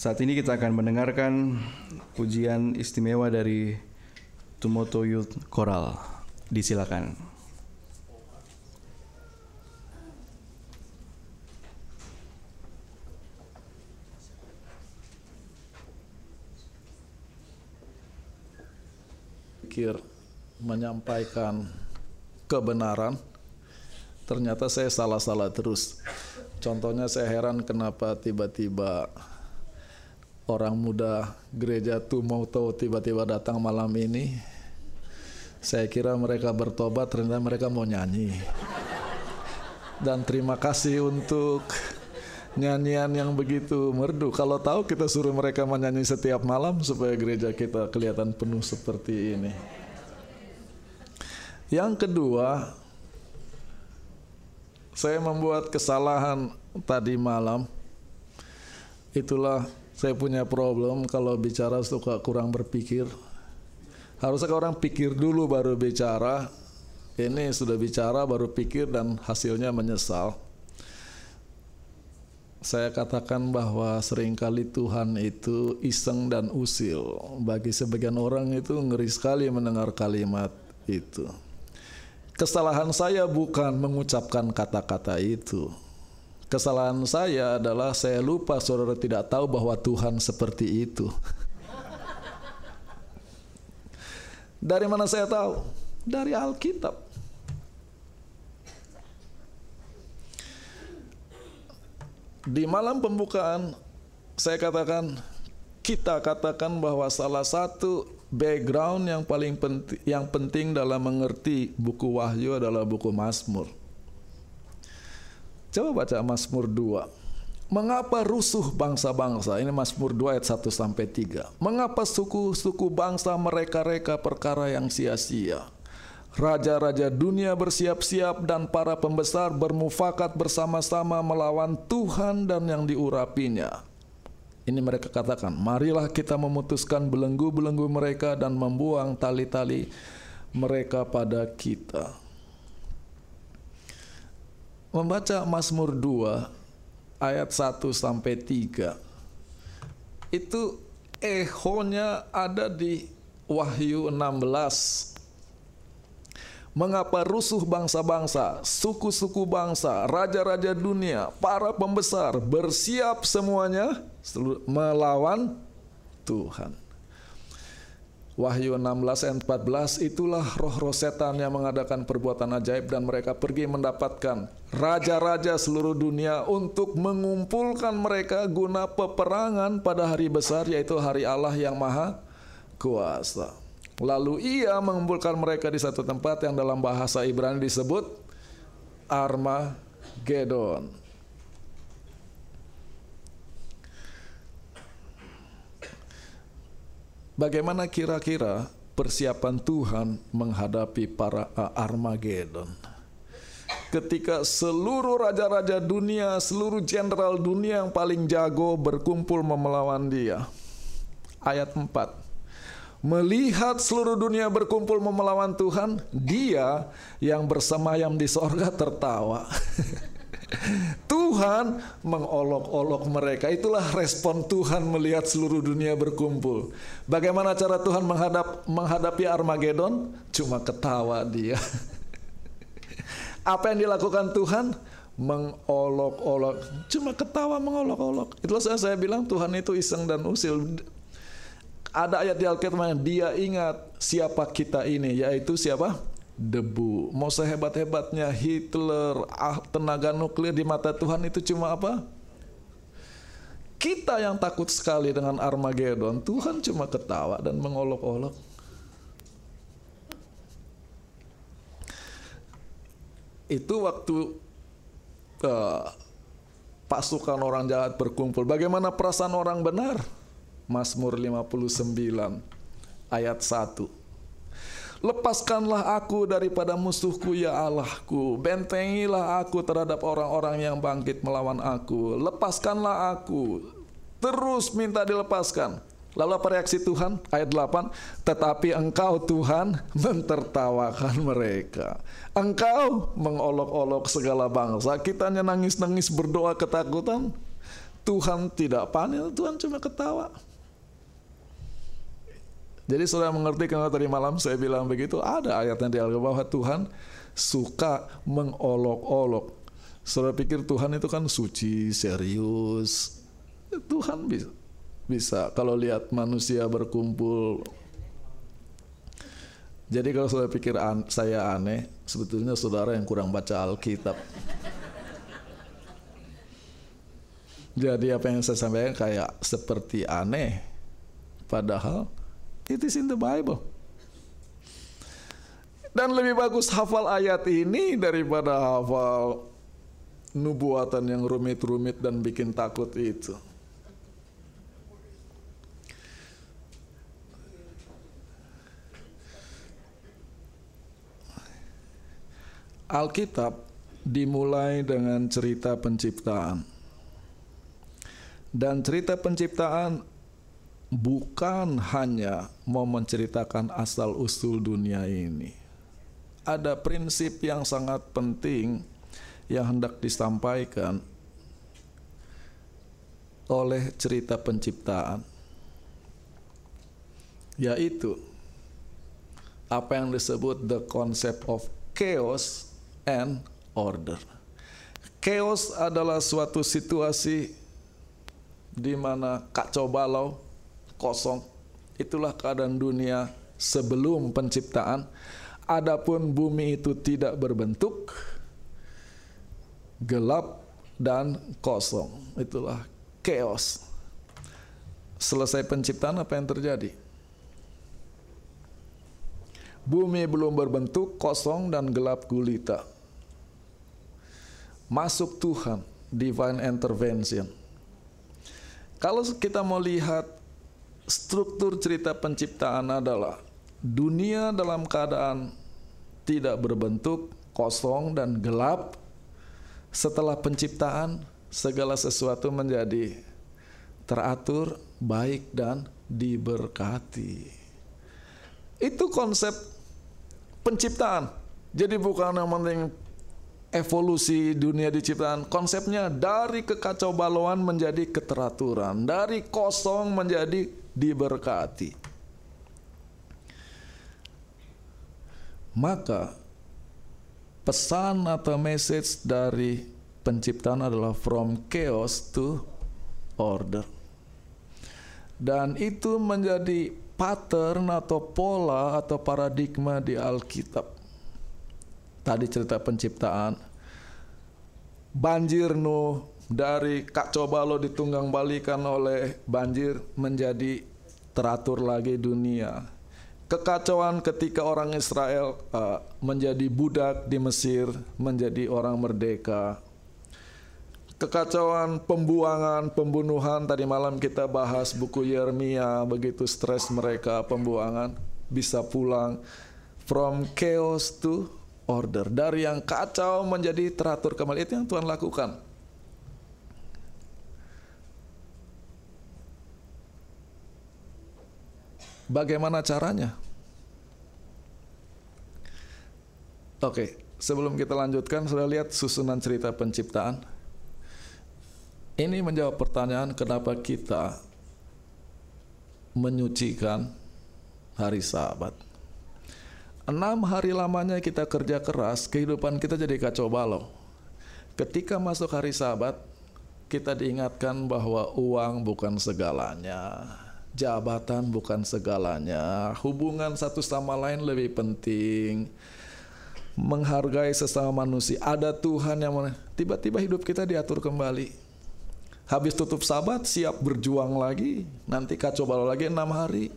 Saat ini kita akan mendengarkan pujian istimewa dari Tumoto Youth Choral. Disilakan. Pikir menyampaikan kebenaran, ternyata saya salah-salah terus. Contohnya saya heran kenapa tiba-tiba orang muda gereja Tumoto tiba-tiba datang malam ini. Saya kira mereka bertobat, ternyata mereka mau nyanyi. Dan terima kasih untuk nyanyian yang begitu merdu. Kalau tahu kita suruh mereka menyanyi setiap malam supaya gereja kita kelihatan penuh seperti ini. Yang kedua, saya membuat kesalahan tadi malam. Itulah saya punya problem kalau bicara suka kurang berpikir. Harusnya orang pikir dulu baru bicara. Ini sudah bicara baru pikir dan hasilnya menyesal. Saya katakan bahwa sering kali Tuhan itu iseng dan usil. Bagi sebagian orang itu ngeri sekali mendengar kalimat itu. Kesalahan saya bukan mengucapkan kata-kata itu Kesalahan saya adalah saya lupa saudara tidak tahu bahwa Tuhan seperti itu. Dari mana saya tahu? Dari Alkitab. Di malam pembukaan saya katakan kita katakan bahwa salah satu background yang paling penting yang penting dalam mengerti buku Wahyu adalah buku Mazmur. Coba baca Mazmur 2. Mengapa rusuh bangsa-bangsa? Ini Mazmur 2 ayat 1 sampai 3. Mengapa suku-suku bangsa mereka-reka perkara yang sia-sia? Raja-raja dunia bersiap-siap dan para pembesar bermufakat bersama-sama melawan Tuhan dan yang diurapinya. Ini mereka katakan, marilah kita memutuskan belenggu-belenggu mereka dan membuang tali-tali mereka pada kita. Membaca Mazmur 2 ayat 1 sampai 3 itu ehonya ada di Wahyu 16 Mengapa rusuh bangsa-bangsa, suku-suku bangsa, raja-raja dunia, para pembesar bersiap semuanya melawan Tuhan. Wahyu 16 ayat 14 itulah roh-roh setan yang mengadakan perbuatan ajaib dan mereka pergi mendapatkan raja-raja seluruh dunia untuk mengumpulkan mereka guna peperangan pada hari besar yaitu hari Allah yang maha kuasa. Lalu ia mengumpulkan mereka di satu tempat yang dalam bahasa Ibrani disebut Armageddon. Bagaimana kira-kira persiapan Tuhan menghadapi para Armageddon? Ketika seluruh raja-raja dunia, seluruh jenderal dunia yang paling jago berkumpul melawan dia. Ayat 4. Melihat seluruh dunia berkumpul melawan Tuhan, dia yang bersemayam di sorga tertawa. Tuhan mengolok-olok mereka. Itulah respon Tuhan melihat seluruh dunia berkumpul. Bagaimana cara Tuhan menghadap, menghadapi Armageddon? Cuma ketawa dia. Apa yang dilakukan Tuhan? Mengolok-olok. Cuma ketawa mengolok-olok. Itulah saya, saya bilang Tuhan itu iseng dan usil. Ada ayat di Alkitab dia ingat siapa kita ini, yaitu siapa? Debu. Mau sehebat-hebatnya Hitler, ah, tenaga nuklir di mata Tuhan itu cuma apa? Kita yang takut sekali dengan Armageddon, Tuhan cuma ketawa dan mengolok-olok. Itu waktu uh, pasukan orang jahat berkumpul. Bagaimana perasaan orang benar? Mazmur 59 ayat 1. Lepaskanlah aku daripada musuhku ya Allahku. Bentengilah aku terhadap orang-orang yang bangkit melawan aku. Lepaskanlah aku. Terus minta dilepaskan. Lalu apa reaksi Tuhan? Ayat 8 Tetapi engkau Tuhan mentertawakan mereka. Engkau mengolok-olok segala bangsa. Kita nangis-nangis berdoa ketakutan. Tuhan tidak panik Tuhan cuma ketawa jadi saudara mengerti kenapa tadi malam saya bilang begitu? Ada ayatnya di Alkitab bahwa Tuhan suka mengolok-olok. Saudara pikir Tuhan itu kan suci, serius. Tuhan bisa, bisa kalau lihat manusia berkumpul. Jadi kalau saudara pikir an saya aneh, sebetulnya saudara yang kurang baca Alkitab. Jadi apa yang saya sampaikan kayak seperti aneh. Padahal It is in the Bible. Dan lebih bagus hafal ayat ini daripada hafal nubuatan yang rumit-rumit dan bikin takut itu. Alkitab dimulai dengan cerita penciptaan. Dan cerita penciptaan bukan hanya mau menceritakan asal-usul dunia ini. Ada prinsip yang sangat penting yang hendak disampaikan oleh cerita penciptaan, yaitu apa yang disebut the concept of chaos and order. Chaos adalah suatu situasi di mana kacau balau, kosong. Itulah keadaan dunia sebelum penciptaan. Adapun bumi itu tidak berbentuk, gelap dan kosong. Itulah chaos. Selesai penciptaan apa yang terjadi? Bumi belum berbentuk, kosong dan gelap gulita. Masuk Tuhan, divine intervention. Kalau kita mau lihat struktur cerita penciptaan adalah dunia dalam keadaan tidak berbentuk, kosong dan gelap. Setelah penciptaan, segala sesuatu menjadi teratur, baik dan diberkati. Itu konsep penciptaan. Jadi bukan yang penting evolusi dunia diciptakan. Konsepnya dari kekacau balauan menjadi keteraturan, dari kosong menjadi diberkati. Maka pesan atau message dari penciptaan adalah from chaos to order. Dan itu menjadi pattern atau pola atau paradigma di Alkitab tadi cerita penciptaan banjir Nuh dari kacau balau ditunggang balikan oleh banjir menjadi teratur lagi dunia. Kekacauan ketika orang Israel uh, menjadi budak di Mesir menjadi orang merdeka. Kekacauan pembuangan pembunuhan tadi malam kita bahas buku Yeremia begitu stres mereka pembuangan bisa pulang from chaos to order. Dari yang kacau menjadi teratur kembali itu yang Tuhan lakukan bagaimana caranya? Oke sebelum kita lanjutkan sudah lihat susunan cerita penciptaan? Ini menjawab pertanyaan kenapa kita menyucikan hari sabat? Enam hari lamanya kita kerja keras, kehidupan kita jadi kacau balau. Ketika masuk hari sabat, kita diingatkan bahwa uang bukan segalanya, jabatan bukan segalanya, hubungan satu sama lain lebih penting, menghargai sesama manusia. Ada Tuhan yang tiba-tiba hidup kita diatur kembali. Habis tutup sabat, siap berjuang lagi. Nanti kacau balau lagi enam hari.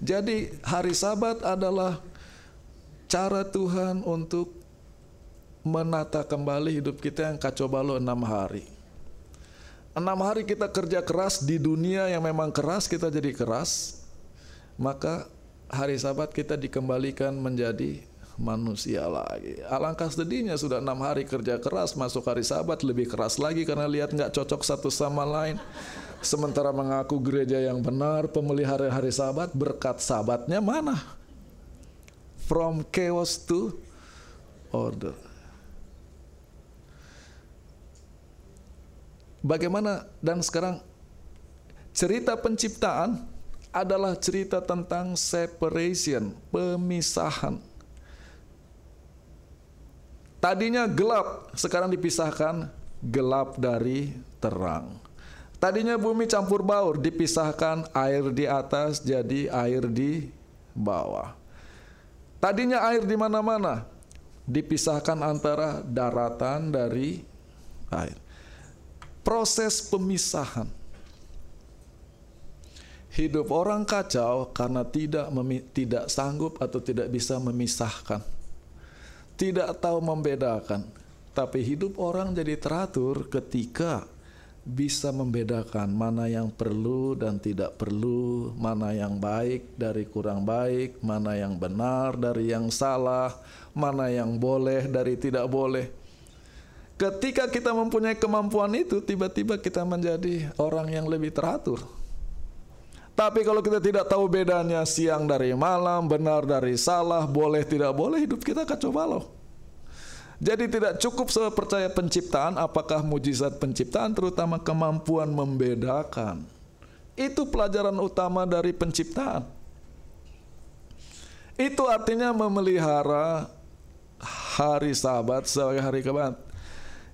Jadi hari sabat adalah cara Tuhan untuk menata kembali hidup kita yang kacau balau enam hari. Enam hari kita kerja keras di dunia yang memang keras, kita jadi keras. Maka hari sabat kita dikembalikan menjadi manusia lagi. Alangkah sedihnya sudah enam hari kerja keras, masuk hari sabat lebih keras lagi karena lihat nggak cocok satu sama lain. Sementara mengaku gereja yang benar, pemelihara hari sabat, berkat sabatnya mana? from chaos to order. Bagaimana dan sekarang cerita penciptaan adalah cerita tentang separation, pemisahan. Tadinya gelap, sekarang dipisahkan gelap dari terang. Tadinya bumi campur baur, dipisahkan air di atas jadi air di bawah. Tadinya air di mana-mana dipisahkan antara daratan dari air. Proses pemisahan. Hidup orang kacau karena tidak tidak sanggup atau tidak bisa memisahkan. Tidak tahu membedakan. Tapi hidup orang jadi teratur ketika bisa membedakan mana yang perlu dan tidak perlu, mana yang baik dari kurang baik, mana yang benar dari yang salah, mana yang boleh dari tidak boleh. Ketika kita mempunyai kemampuan itu, tiba-tiba kita menjadi orang yang lebih teratur. Tapi kalau kita tidak tahu bedanya siang dari malam, benar dari salah, boleh tidak boleh, hidup kita kacau balau. Jadi tidak cukup saya percaya penciptaan, apakah mujizat penciptaan terutama kemampuan membedakan. Itu pelajaran utama dari penciptaan. Itu artinya memelihara hari sabat sebagai hari kebat.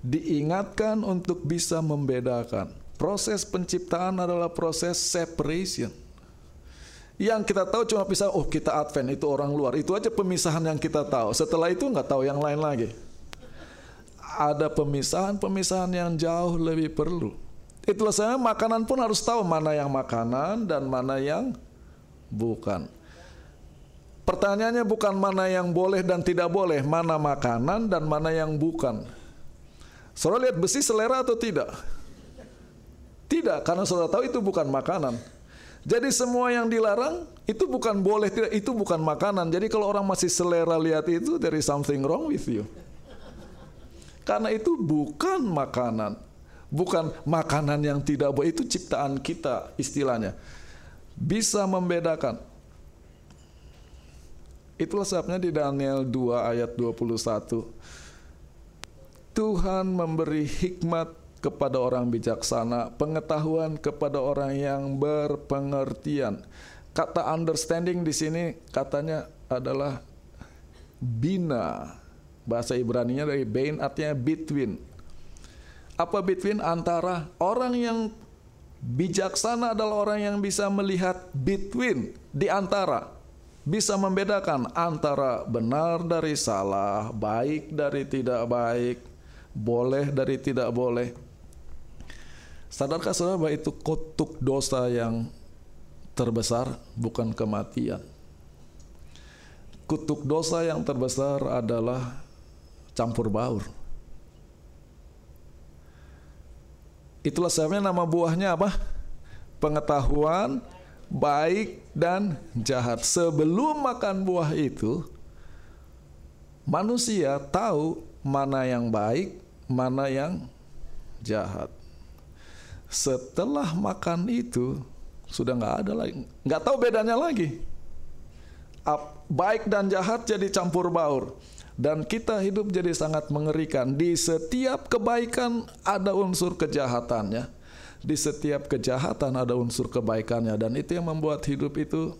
Diingatkan untuk bisa membedakan. Proses penciptaan adalah proses separation. Yang kita tahu cuma bisa, oh kita Advent itu orang luar. Itu aja pemisahan yang kita tahu. Setelah itu nggak tahu yang lain lagi ada pemisahan-pemisahan yang jauh lebih perlu. Itulah saya makanan pun harus tahu mana yang makanan dan mana yang bukan. Pertanyaannya bukan mana yang boleh dan tidak boleh, mana makanan dan mana yang bukan. Saudara lihat besi selera atau tidak? Tidak, karena saudara tahu itu bukan makanan. Jadi semua yang dilarang itu bukan boleh tidak, itu bukan makanan. Jadi kalau orang masih selera lihat itu, there is something wrong with you. Karena itu bukan makanan. bukan makanan yang tidak boleh itu ciptaan kita istilahnya. Bisa membedakan. Itulah sebabnya di Daniel 2 ayat 21 Tuhan memberi hikmat kepada orang bijaksana, pengetahuan kepada orang yang berpengertian. Kata understanding di sini katanya adalah bina. Bahasa Ibrani-nya dari bain artinya between. Apa between antara orang yang bijaksana adalah orang yang bisa melihat between di antara bisa membedakan antara benar dari salah, baik dari tidak baik, boleh dari tidak boleh. Sadarkah saudara bahwa itu kutuk dosa yang terbesar bukan kematian. Kutuk dosa yang terbesar adalah campur baur. Itulah sebabnya nama buahnya apa? Pengetahuan baik dan jahat. Sebelum makan buah itu, manusia tahu mana yang baik, mana yang jahat. Setelah makan itu, sudah nggak ada lagi, nggak tahu bedanya lagi. Baik dan jahat jadi campur baur, dan kita hidup jadi sangat mengerikan. Di setiap kebaikan ada unsur kejahatannya, di setiap kejahatan ada unsur kebaikannya, dan itu yang membuat hidup itu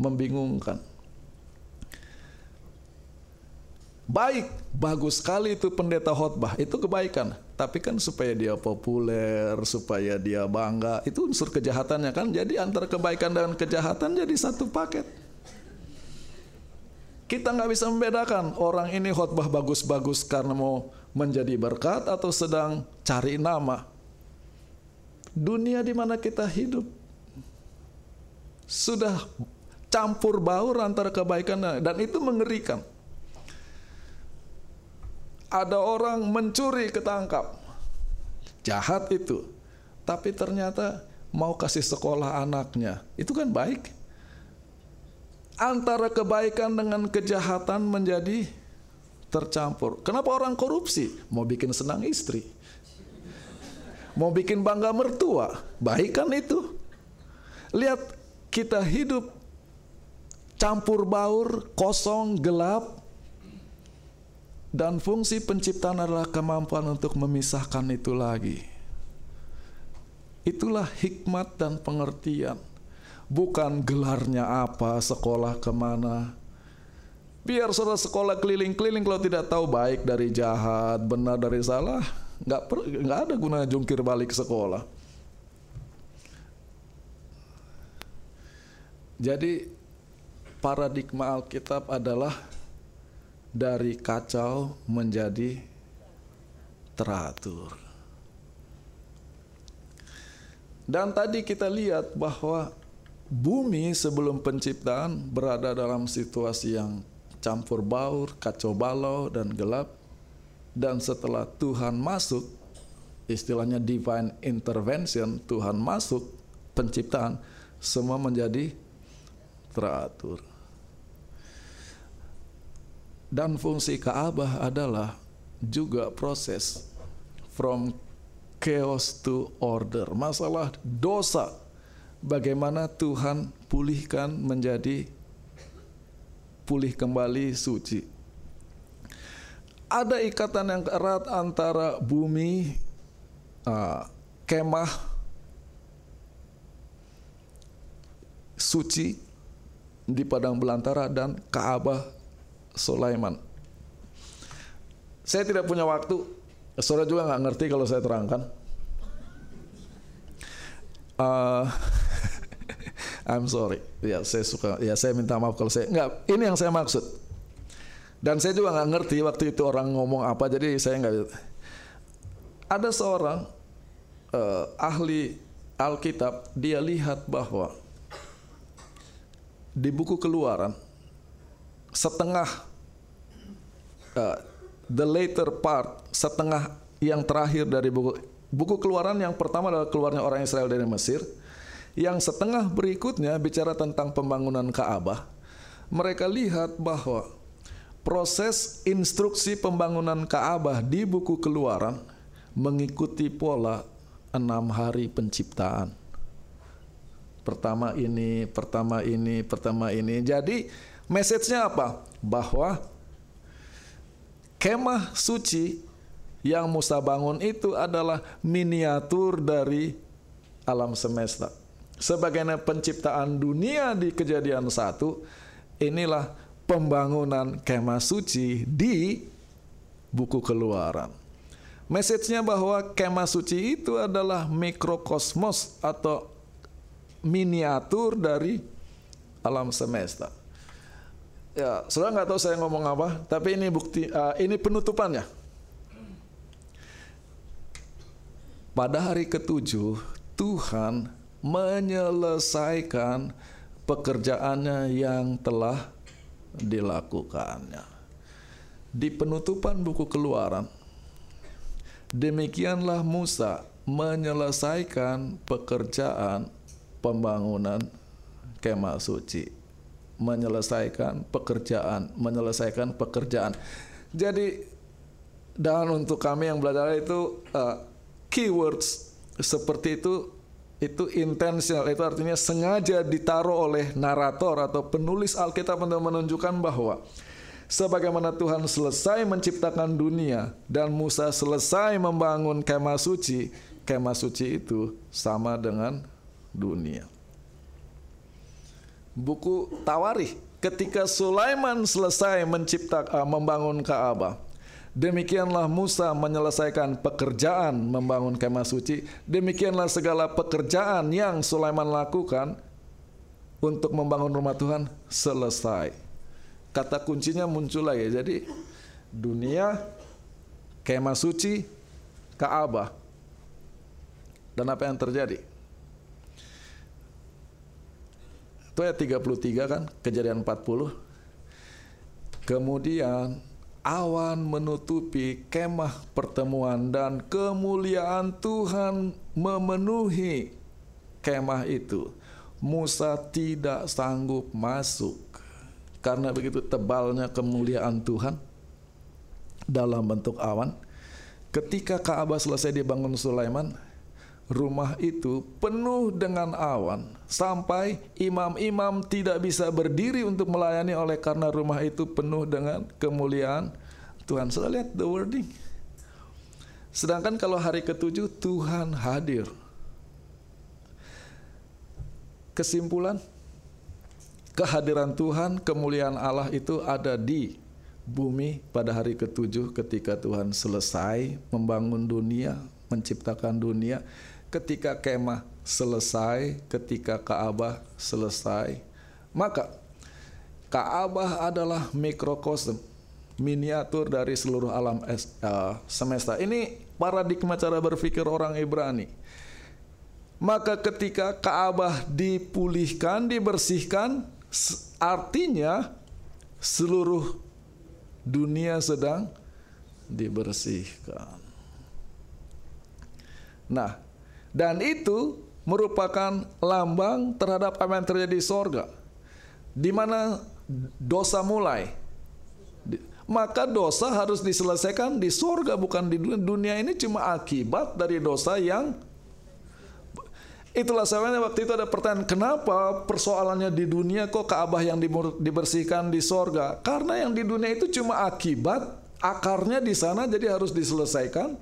membingungkan. Baik, bagus sekali itu pendeta khotbah, itu kebaikan. Tapi kan supaya dia populer, supaya dia bangga, itu unsur kejahatannya kan. Jadi antara kebaikan dan kejahatan jadi satu paket. Kita nggak bisa membedakan orang ini khotbah bagus-bagus karena mau menjadi berkat atau sedang cari nama. Dunia di mana kita hidup sudah campur baur antara kebaikan dan itu mengerikan ada orang mencuri ketangkap. Jahat itu. Tapi ternyata mau kasih sekolah anaknya. Itu kan baik. Antara kebaikan dengan kejahatan menjadi tercampur. Kenapa orang korupsi? Mau bikin senang istri. Mau bikin bangga mertua. Baik kan itu. Lihat kita hidup campur baur, kosong, gelap, dan fungsi penciptaan adalah kemampuan untuk memisahkan itu lagi. Itulah hikmat dan pengertian. Bukan gelarnya apa, sekolah ke mana. Biar saudara sekolah keliling-keliling kalau tidak tahu baik dari jahat, benar dari salah, nggak per, nggak ada guna jungkir balik sekolah. Jadi paradigma Alkitab adalah dari kacau menjadi teratur. Dan tadi kita lihat bahwa bumi sebelum penciptaan berada dalam situasi yang campur baur, kacau balau, dan gelap. Dan setelah Tuhan masuk, istilahnya divine intervention, Tuhan masuk penciptaan, semua menjadi teratur. Dan fungsi Ka'bah adalah juga proses from chaos to order. Masalah dosa bagaimana Tuhan pulihkan menjadi pulih kembali suci. Ada ikatan yang erat antara bumi, uh, kemah, suci di padang belantara dan Ka'bah Sulaiman. Saya tidak punya waktu, saudara juga nggak ngerti kalau saya terangkan. Uh, I'm sorry, ya saya suka, ya saya minta maaf kalau saya nggak. Ini yang saya maksud. Dan saya juga nggak ngerti waktu itu orang ngomong apa, jadi saya nggak. Ada seorang uh, ahli Alkitab, dia lihat bahwa di buku Keluaran setengah uh, the later part setengah yang terakhir dari buku buku keluaran yang pertama adalah keluarnya orang Israel dari Mesir yang setengah berikutnya bicara tentang pembangunan Ka'bah mereka lihat bahwa proses instruksi pembangunan Ka'bah di buku keluaran mengikuti pola enam hari penciptaan. Pertama ini, pertama ini, pertama ini. Jadi message-nya apa? Bahwa kemah suci yang Musa bangun itu adalah miniatur dari alam semesta. Sebagaimana penciptaan dunia di kejadian satu, inilah pembangunan kemah suci di buku keluaran. Message-nya bahwa kemah suci itu adalah mikrokosmos atau miniatur dari alam semesta. Ya, saudara nggak tahu saya ngomong apa, tapi ini bukti, uh, ini penutupannya. Pada hari ketujuh, Tuhan menyelesaikan pekerjaannya yang telah dilakukannya. Di penutupan buku Keluaran, demikianlah Musa menyelesaikan pekerjaan pembangunan kemah suci. Menyelesaikan pekerjaan, menyelesaikan pekerjaan. Jadi dan untuk kami yang belajar itu uh, keywords seperti itu itu intentional itu artinya sengaja ditaruh oleh narator atau penulis Alkitab untuk menunjukkan bahwa sebagaimana Tuhan selesai menciptakan dunia dan Musa selesai membangun kemah suci, kemah suci itu sama dengan dunia. Buku Tawarikh ketika Sulaiman selesai menciptakan membangun Ka'bah, Demikianlah Musa menyelesaikan pekerjaan membangun kemah suci. Demikianlah segala pekerjaan yang Sulaiman lakukan untuk membangun rumah Tuhan selesai. Kata kuncinya muncul lagi. Jadi dunia, kemah suci, Ka'bah. Dan apa yang terjadi? Itu ayat 33 kan, kejadian 40. Kemudian awan menutupi kemah pertemuan dan kemuliaan Tuhan memenuhi kemah itu. Musa tidak sanggup masuk karena begitu tebalnya kemuliaan Tuhan dalam bentuk awan. Ketika Ka'bah selesai dibangun Sulaiman, rumah itu penuh dengan awan sampai imam-imam tidak bisa berdiri untuk melayani oleh karena rumah itu penuh dengan kemuliaan Tuhan. Sudah lihat the wording. Sedangkan kalau hari ketujuh Tuhan hadir. Kesimpulan kehadiran Tuhan, kemuliaan Allah itu ada di bumi pada hari ketujuh ketika Tuhan selesai membangun dunia, menciptakan dunia ketika kemah selesai, ketika Ka'bah selesai, maka Ka'bah adalah mikrokosm, miniatur dari seluruh alam es, uh, semesta. Ini paradigma cara berpikir orang Ibrani. Maka ketika Ka'bah dipulihkan, dibersihkan, artinya seluruh dunia sedang dibersihkan. Nah, dan itu merupakan lambang terhadap apa yang terjadi di sorga. Di mana dosa mulai. Maka dosa harus diselesaikan di sorga bukan di dunia. Dunia ini cuma akibat dari dosa yang Itulah sebabnya waktu itu ada pertanyaan, kenapa persoalannya di dunia kok Ka'bah yang dibersihkan di sorga? Karena yang di dunia itu cuma akibat, akarnya di sana jadi harus diselesaikan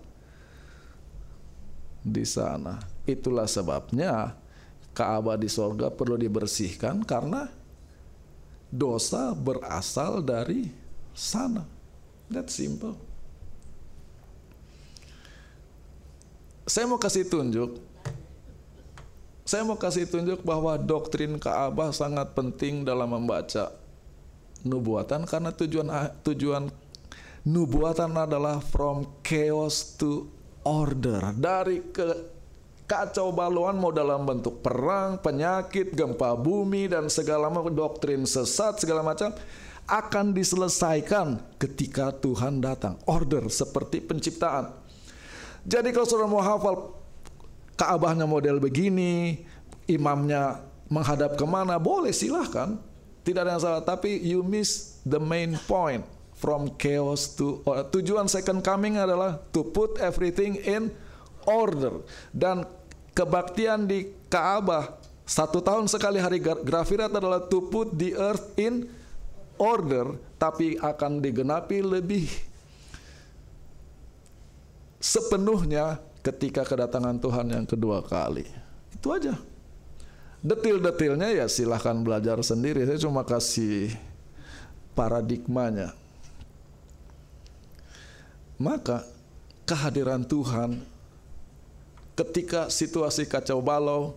di sana. Itulah sebabnya Ka'bah di sorga perlu dibersihkan karena dosa berasal dari sana. That simple. Saya mau kasih tunjuk. Saya mau kasih tunjuk bahwa doktrin Ka'bah sangat penting dalam membaca nubuatan karena tujuan tujuan nubuatan adalah from chaos to order dari ke kacau baluan mau dalam bentuk perang, penyakit, gempa bumi dan segala macam doktrin sesat segala macam akan diselesaikan ketika Tuhan datang. Order seperti penciptaan. Jadi kalau saudara mau hafal Ka'bahnya model begini, imamnya menghadap ke mana, boleh silahkan. Tidak ada yang salah. Tapi you miss the main point from chaos to uh, tujuan second coming adalah to put everything in order dan kebaktian di Kaabah satu tahun sekali hari grafirat adalah to put the earth in order tapi akan digenapi lebih sepenuhnya ketika kedatangan Tuhan yang kedua kali. Itu aja. Detil-detilnya ya silahkan belajar sendiri. Saya cuma kasih paradigmanya. Maka kehadiran Tuhan ketika situasi kacau balau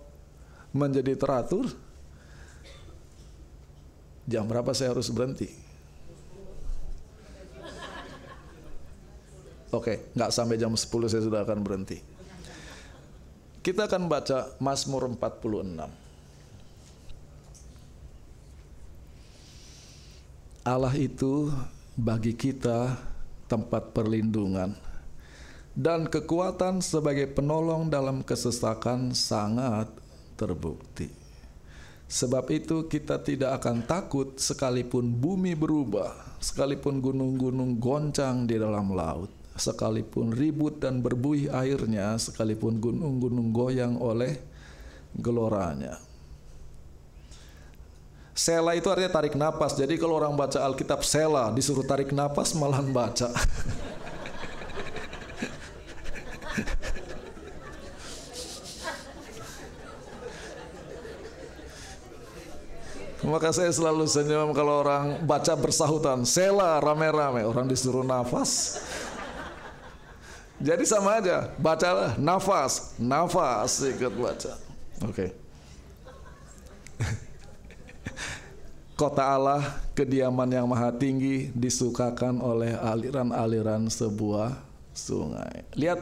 menjadi teratur, jam berapa saya harus berhenti? Oke, nggak sampai jam 10 saya sudah akan berhenti. Kita akan baca Mazmur 46. Allah itu bagi kita tempat perlindungan dan kekuatan sebagai penolong dalam kesesakan sangat terbukti. Sebab itu kita tidak akan takut sekalipun bumi berubah, sekalipun gunung-gunung goncang di dalam laut sekalipun ribut dan berbuih airnya, sekalipun gunung-gunung goyang oleh geloranya. Sela itu artinya tarik napas. Jadi kalau orang baca Alkitab sela disuruh tarik napas malah baca. Maka saya selalu senyum kalau orang baca bersahutan. Sela rame-rame. Orang disuruh nafas. Jadi sama aja, bacalah nafas, nafas ikut baca. Oke. Okay. Kota Allah, kediaman yang maha tinggi disukakan oleh aliran-aliran sebuah sungai. Lihat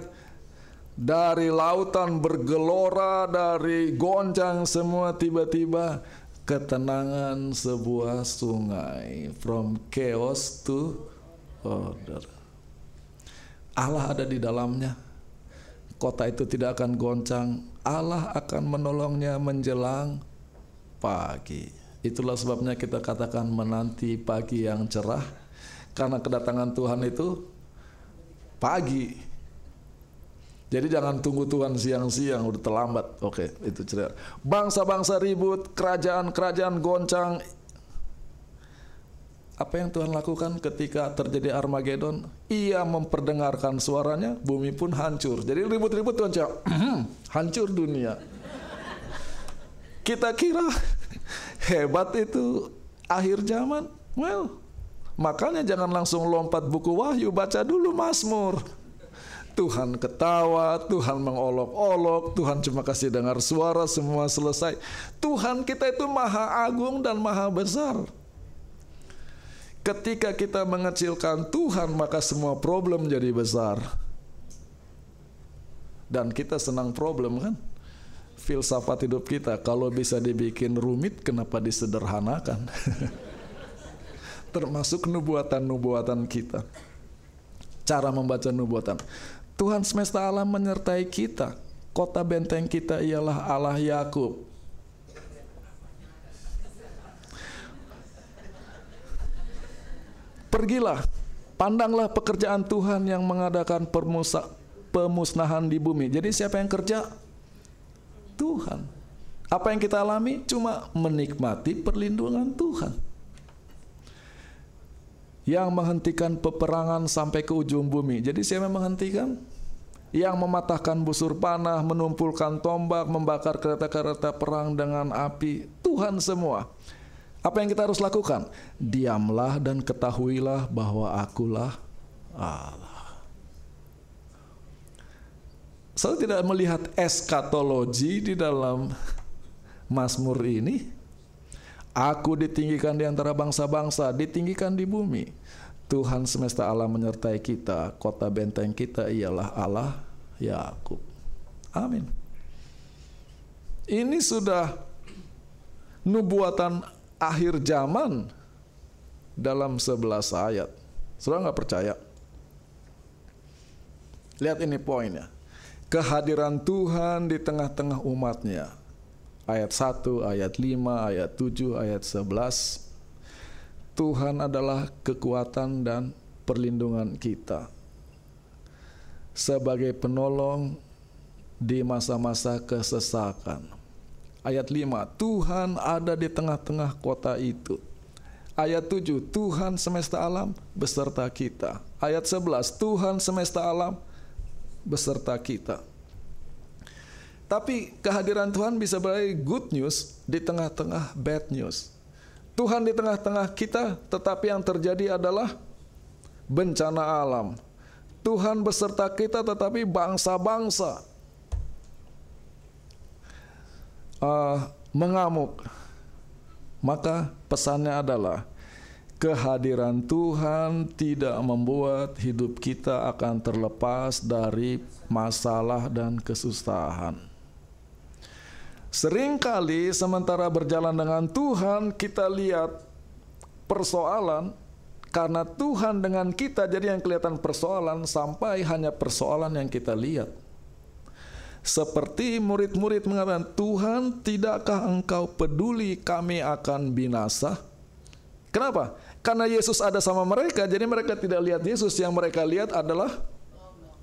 dari lautan bergelora, dari goncang semua tiba-tiba ketenangan sebuah sungai from chaos to order. Allah ada di dalamnya. Kota itu tidak akan goncang. Allah akan menolongnya menjelang pagi. Itulah sebabnya kita katakan menanti pagi yang cerah. Karena kedatangan Tuhan itu pagi. Jadi jangan tunggu Tuhan siang-siang udah terlambat. Oke, itu cerita. Bangsa-bangsa ribut, kerajaan-kerajaan goncang, apa yang Tuhan lakukan ketika terjadi Armageddon? Ia memperdengarkan suaranya, bumi pun hancur. Jadi ribut-ribut Tuhan jawab, hancur dunia. Kita kira hebat itu akhir zaman. Well, makanya jangan langsung lompat buku wahyu, baca dulu Mazmur. Tuhan ketawa, Tuhan mengolok-olok, Tuhan cuma kasih dengar suara, semua selesai. Tuhan kita itu maha agung dan maha besar. Ketika kita mengecilkan Tuhan, maka semua problem jadi besar. Dan kita senang problem kan? Filsafat hidup kita, kalau bisa dibikin rumit, kenapa disederhanakan? Termasuk nubuatan-nubuatan kita. Cara membaca nubuatan. Tuhan semesta alam menyertai kita. Kota benteng kita ialah Allah Yakub Pergilah, pandanglah pekerjaan Tuhan yang mengadakan permusa, pemusnahan di bumi. Jadi siapa yang kerja? Tuhan. Apa yang kita alami? Cuma menikmati perlindungan Tuhan. Yang menghentikan peperangan sampai ke ujung bumi. Jadi siapa yang menghentikan? Yang mematahkan busur panah, menumpulkan tombak, membakar kereta-kereta perang dengan api. Tuhan semua. Apa yang kita harus lakukan? Diamlah dan ketahuilah bahwa akulah Allah. Saya tidak melihat eskatologi di dalam Mazmur ini. Aku ditinggikan di antara bangsa-bangsa, ditinggikan di bumi. Tuhan semesta alam menyertai kita, kota benteng kita ialah Allah Yakub. Amin. Ini sudah nubuatan akhir zaman dalam sebelas ayat. Saudara nggak percaya? Lihat ini poinnya. Kehadiran Tuhan di tengah-tengah umatnya. Ayat 1, ayat 5, ayat 7, ayat 11. Tuhan adalah kekuatan dan perlindungan kita sebagai penolong di masa-masa kesesakan. Ayat 5, Tuhan ada di tengah-tengah kota itu. Ayat 7, Tuhan semesta alam beserta kita. Ayat 11, Tuhan semesta alam beserta kita. Tapi kehadiran Tuhan bisa berarti good news di tengah-tengah bad news. Tuhan di tengah-tengah kita, tetapi yang terjadi adalah bencana alam. Tuhan beserta kita, tetapi bangsa-bangsa uh, mengamuk. Maka pesannya adalah kehadiran Tuhan tidak membuat hidup kita akan terlepas dari masalah dan kesusahan. Seringkali sementara berjalan dengan Tuhan kita lihat persoalan karena Tuhan dengan kita jadi yang kelihatan persoalan sampai hanya persoalan yang kita lihat. Seperti murid-murid mengatakan, Tuhan tidakkah engkau peduli kami akan binasa? Kenapa? Karena Yesus ada sama mereka, jadi mereka tidak lihat Yesus, yang mereka lihat adalah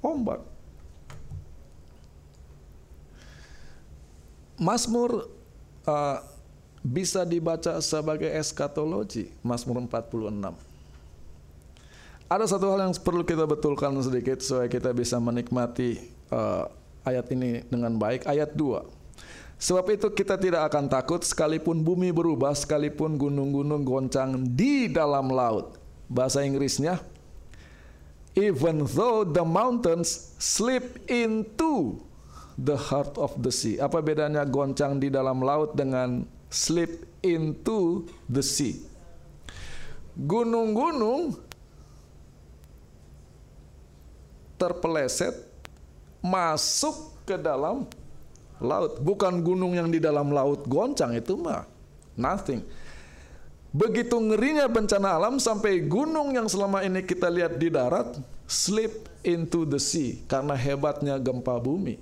ombak. Mazmur uh, bisa dibaca sebagai eskatologi, Mazmur 46. Ada satu hal yang perlu kita betulkan sedikit supaya kita bisa menikmati uh, ayat ini dengan baik. Ayat 2. Sebab itu kita tidak akan takut sekalipun bumi berubah, sekalipun gunung-gunung goncang di dalam laut. Bahasa Inggrisnya, even though the mountains slip into the heart of the sea. Apa bedanya goncang di dalam laut dengan slip into the sea? Gunung-gunung terpeleset masuk ke dalam laut. Bukan gunung yang di dalam laut goncang itu mah nothing. Begitu ngerinya bencana alam sampai gunung yang selama ini kita lihat di darat slip into the sea karena hebatnya gempa bumi.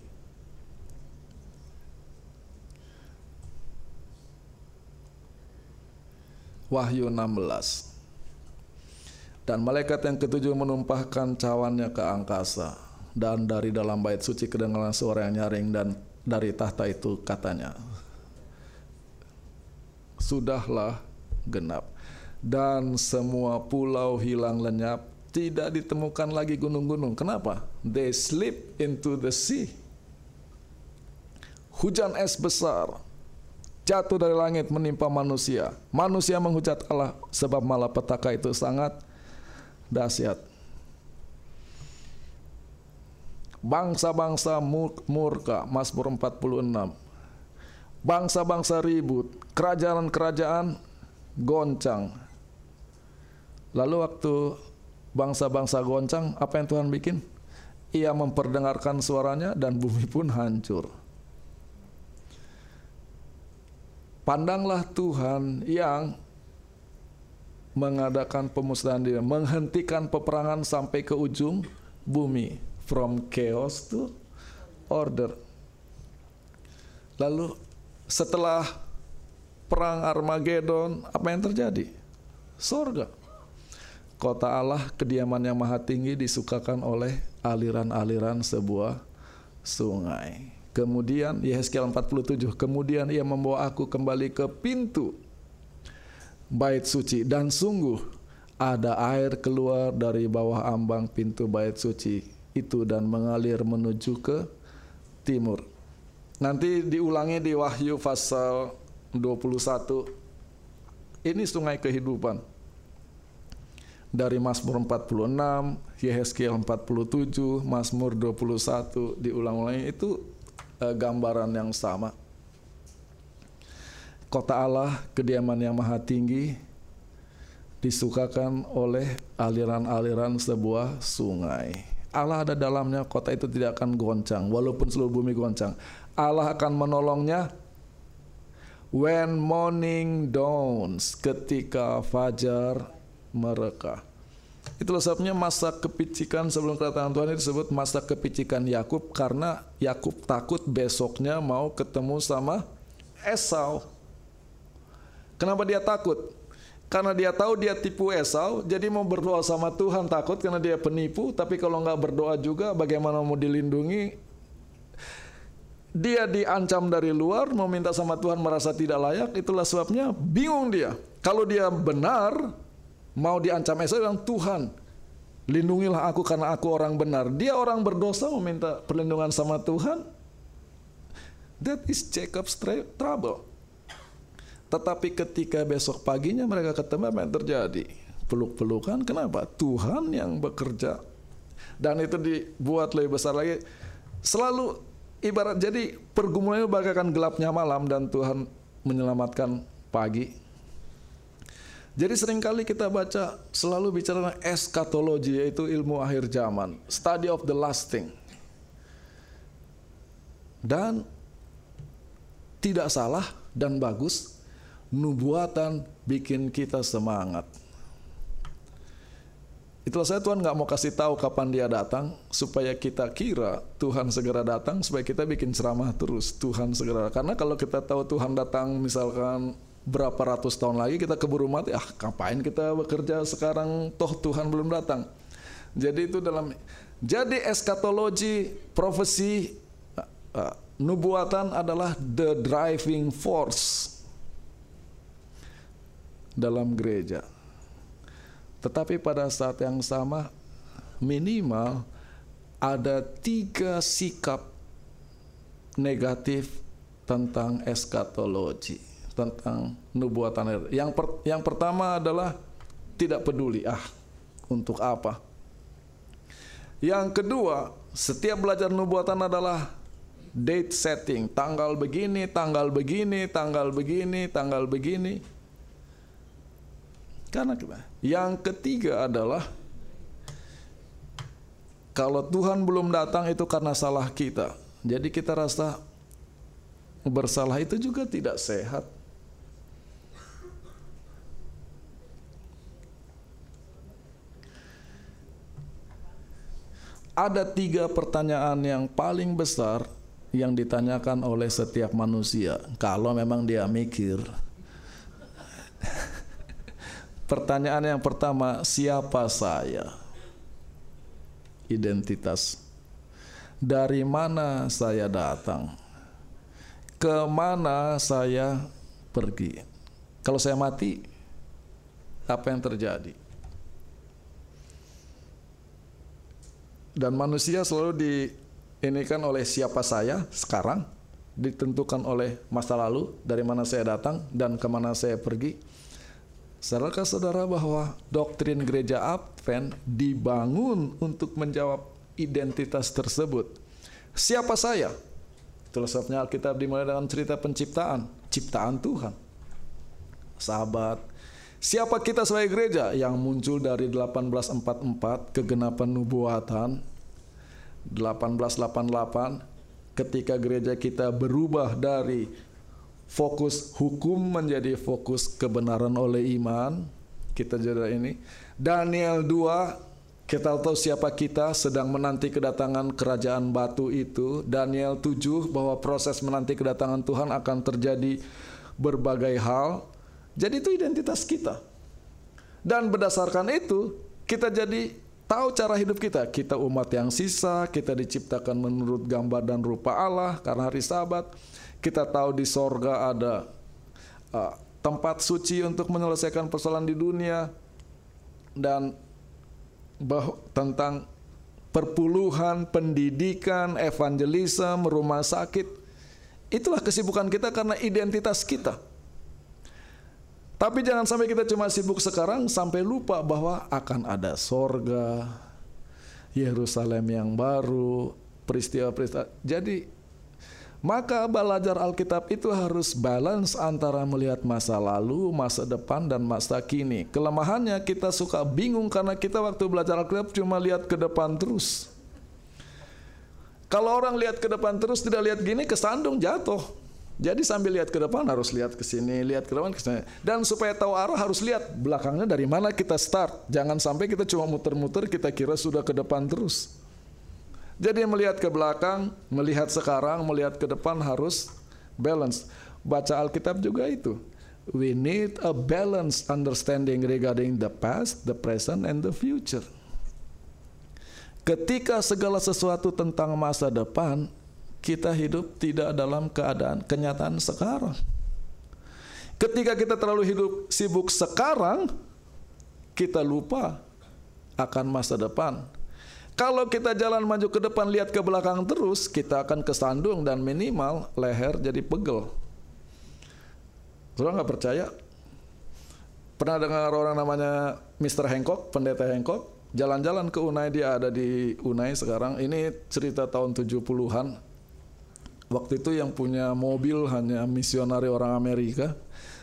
Wahyu 16 Dan malaikat yang ketujuh menumpahkan cawannya ke angkasa Dan dari dalam bait suci kedengaran suara yang nyaring Dan dari tahta itu katanya Sudahlah genap Dan semua pulau hilang lenyap Tidak ditemukan lagi gunung-gunung Kenapa? They slip into the sea Hujan es besar jatuh dari langit menimpa manusia. Manusia menghujat Allah sebab malapetaka itu sangat dahsyat. Bangsa-bangsa murka, Mazmur 46. Bangsa-bangsa ribut, kerajaan-kerajaan goncang. Lalu waktu bangsa-bangsa goncang, apa yang Tuhan bikin? Ia memperdengarkan suaranya dan bumi pun hancur. Pandanglah Tuhan yang mengadakan pemusnahan diri, menghentikan peperangan sampai ke ujung bumi, from chaos to order. Lalu setelah perang Armageddon, apa yang terjadi? Sorga. Kota Allah, kediaman yang maha tinggi disukakan oleh aliran-aliran sebuah sungai. Kemudian Yehezkiel 47, kemudian ia membawa aku kembali ke pintu bait suci dan sungguh ada air keluar dari bawah ambang pintu bait suci itu dan mengalir menuju ke timur. Nanti diulangi di Wahyu pasal 21. Ini sungai kehidupan. Dari Mazmur 46, Yehezkiel 47, Mazmur 21 diulang-ulangi itu uh, gambaran yang sama. Kota Allah, kediaman yang maha tinggi, disukakan oleh aliran-aliran sebuah sungai. Allah ada dalamnya, kota itu tidak akan goncang, walaupun seluruh bumi goncang. Allah akan menolongnya when morning dawns, ketika fajar mereka. Itulah sebabnya masa kepicikan sebelum kedatangan Tuhan itu disebut masa kepicikan Yakub karena Yakub takut besoknya mau ketemu sama Esau. Kenapa dia takut? Karena dia tahu dia tipu Esau, jadi mau berdoa sama Tuhan takut karena dia penipu. Tapi kalau nggak berdoa juga, bagaimana mau dilindungi? Dia diancam dari luar, mau minta sama Tuhan merasa tidak layak. Itulah sebabnya bingung dia. Kalau dia benar, mau diancam Esau yang Tuhan, lindungilah aku karena aku orang benar. Dia orang berdosa mau minta perlindungan sama Tuhan. That is Jacob's trouble. Tetapi ketika besok paginya mereka ketemu apa yang terjadi? Peluk-pelukan. Kenapa? Tuhan yang bekerja. Dan itu dibuat lebih besar lagi. Selalu ibarat jadi pergumulannya bagaikan gelapnya malam dan Tuhan menyelamatkan pagi. Jadi sering kali kita baca selalu bicara eskatologi yaitu ilmu akhir zaman, study of the last thing. Dan tidak salah dan bagus nubuatan bikin kita semangat. Itulah saya Tuhan nggak mau kasih tahu kapan dia datang supaya kita kira Tuhan segera datang supaya kita bikin ceramah terus Tuhan segera. Karena kalau kita tahu Tuhan datang misalkan berapa ratus tahun lagi kita keburu mati ah ngapain kita bekerja sekarang? Toh Tuhan belum datang. Jadi itu dalam jadi eskatologi profesi uh, uh, nubuatan adalah the driving force dalam gereja. Tetapi pada saat yang sama minimal ada tiga sikap negatif tentang eskatologi, tentang nubuatan. Yang per, yang pertama adalah tidak peduli, ah untuk apa? Yang kedua, setiap belajar nubuatan adalah date setting, tanggal begini, tanggal begini, tanggal begini, tanggal begini. Karena. Yang ketiga adalah kalau Tuhan belum datang itu karena salah kita. Jadi kita rasa bersalah itu juga tidak sehat. Ada tiga pertanyaan yang paling besar yang ditanyakan oleh setiap manusia. Kalau memang dia mikir, Pertanyaan yang pertama, siapa saya? Identitas. Dari mana saya datang? Ke mana saya pergi? Kalau saya mati, apa yang terjadi? Dan manusia selalu di ini kan oleh siapa saya sekarang, ditentukan oleh masa lalu, dari mana saya datang dan ke mana saya pergi Sadarkah saudara bahwa doktrin gereja Advent dibangun untuk menjawab identitas tersebut? Siapa saya? Itulah sebabnya Alkitab dimulai dengan cerita penciptaan, ciptaan Tuhan. Sahabat, siapa kita sebagai gereja yang muncul dari 1844 kegenapan nubuatan 1888 ketika gereja kita berubah dari fokus hukum menjadi fokus kebenaran oleh iman. Kita jadi ini. Daniel 2 kita tahu siapa kita sedang menanti kedatangan kerajaan batu itu. Daniel 7 bahwa proses menanti kedatangan Tuhan akan terjadi berbagai hal. Jadi itu identitas kita. Dan berdasarkan itu kita jadi tahu cara hidup kita. Kita umat yang sisa, kita diciptakan menurut gambar dan rupa Allah karena hari Sabat kita tahu di sorga ada uh, tempat suci untuk menyelesaikan persoalan di dunia dan bah tentang perpuluhan, pendidikan, evangelisme, rumah sakit. Itulah kesibukan kita karena identitas kita. Tapi jangan sampai kita cuma sibuk sekarang sampai lupa bahwa akan ada sorga, Yerusalem yang baru, peristiwa-peristiwa. Jadi maka belajar Alkitab itu harus balance antara melihat masa lalu, masa depan, dan masa kini. Kelemahannya kita suka bingung karena kita waktu belajar Alkitab cuma lihat ke depan terus. Kalau orang lihat ke depan terus tidak lihat gini kesandung jatuh. Jadi sambil lihat ke depan harus lihat ke sini, lihat ke depan ke sini. Dan supaya tahu arah harus lihat belakangnya dari mana kita start. Jangan sampai kita cuma muter-muter kita kira sudah ke depan terus. Jadi melihat ke belakang, melihat sekarang, melihat ke depan harus balance. Baca Alkitab juga itu. We need a balanced understanding regarding the past, the present, and the future. Ketika segala sesuatu tentang masa depan, kita hidup tidak dalam keadaan kenyataan sekarang. Ketika kita terlalu hidup sibuk sekarang, kita lupa akan masa depan. Kalau kita jalan maju ke depan lihat ke belakang terus, kita akan kesandung dan minimal leher jadi pegel. Saudara nggak percaya? Pernah dengar orang namanya Mr. Hancock, pendeta Hancock? Jalan-jalan ke Unai, dia ada di Unai sekarang. Ini cerita tahun 70-an. Waktu itu yang punya mobil hanya misionari orang Amerika.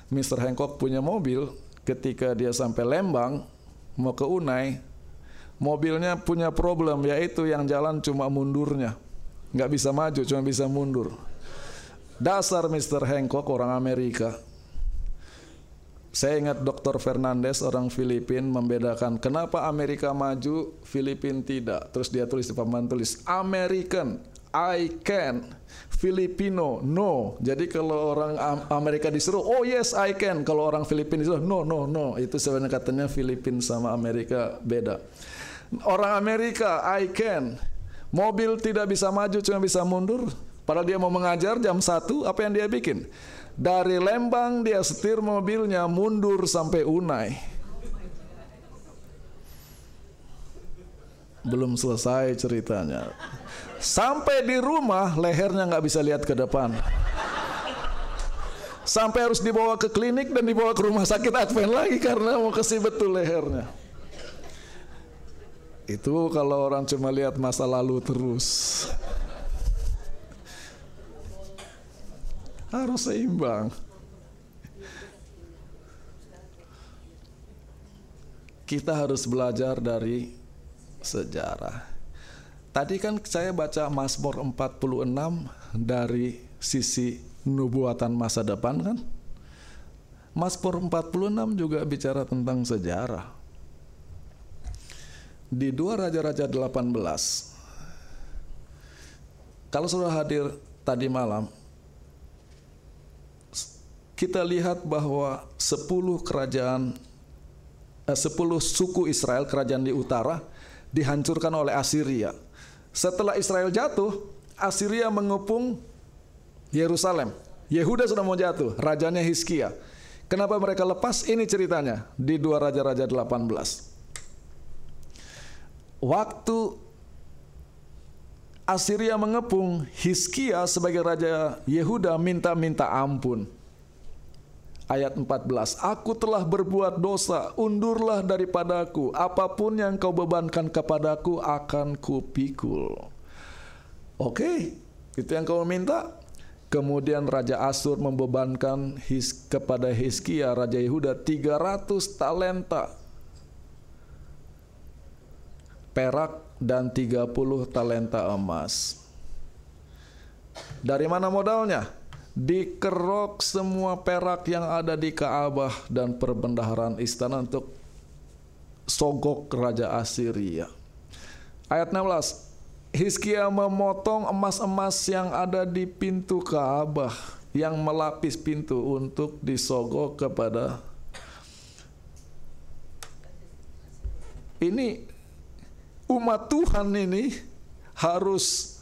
Mr. Hancock punya mobil, ketika dia sampai Lembang, mau ke Unai, mobilnya punya problem yaitu yang jalan cuma mundurnya. Nggak bisa maju cuma bisa mundur. Dasar Mr. Hancock orang Amerika. Saya ingat Dr. Fernandez orang Filipin membedakan kenapa Amerika maju Filipin tidak? Terus dia tulis di papan tulis American I can. Filipino no. Jadi kalau orang Amerika disuruh oh yes I can. Kalau orang Filipina disuruh no no no. Itu sebenarnya katanya Filipin sama Amerika beda Orang Amerika, I can. Mobil tidak bisa maju, cuma bisa mundur. Padahal dia mau mengajar jam 1, apa yang dia bikin? Dari Lembang dia setir mobilnya mundur sampai Unai. Belum selesai ceritanya. Sampai di rumah lehernya nggak bisa lihat ke depan. Sampai harus dibawa ke klinik dan dibawa ke rumah sakit Advent lagi karena mau kasih betul lehernya. Itu kalau orang cuma lihat masa lalu terus. Harus seimbang. Kita harus belajar dari sejarah. Tadi kan saya baca Mazmur 46 dari sisi nubuatan masa depan kan? Mazmur 46 juga bicara tentang sejarah di dua Raja-Raja 18 kalau sudah hadir tadi malam kita lihat bahwa 10 kerajaan eh, 10 suku Israel kerajaan di utara dihancurkan oleh Assyria setelah Israel jatuh Assyria mengepung Yerusalem. Yehuda sudah mau jatuh rajanya Hizkia. Kenapa mereka lepas? Ini ceritanya di dua Raja-Raja 18 waktu Assyria mengepung Hiskia sebagai raja Yehuda minta-minta ampun. Ayat 14, Aku telah berbuat dosa, undurlah daripadaku, apa pun yang kau bebankan kepadaku akan kupikul. Oke, itu yang kau minta. Kemudian Raja Asur membebankan his, kepada Hiskia, Raja Yehuda, 300 talenta perak dan 30 talenta emas. Dari mana modalnya? Dikerok semua perak yang ada di Kaabah dan perbendaharaan istana untuk sogok Raja Assyria. Ayat 16. Hizkia memotong emas-emas yang ada di pintu Kaabah yang melapis pintu untuk disogok kepada ini umat Tuhan ini harus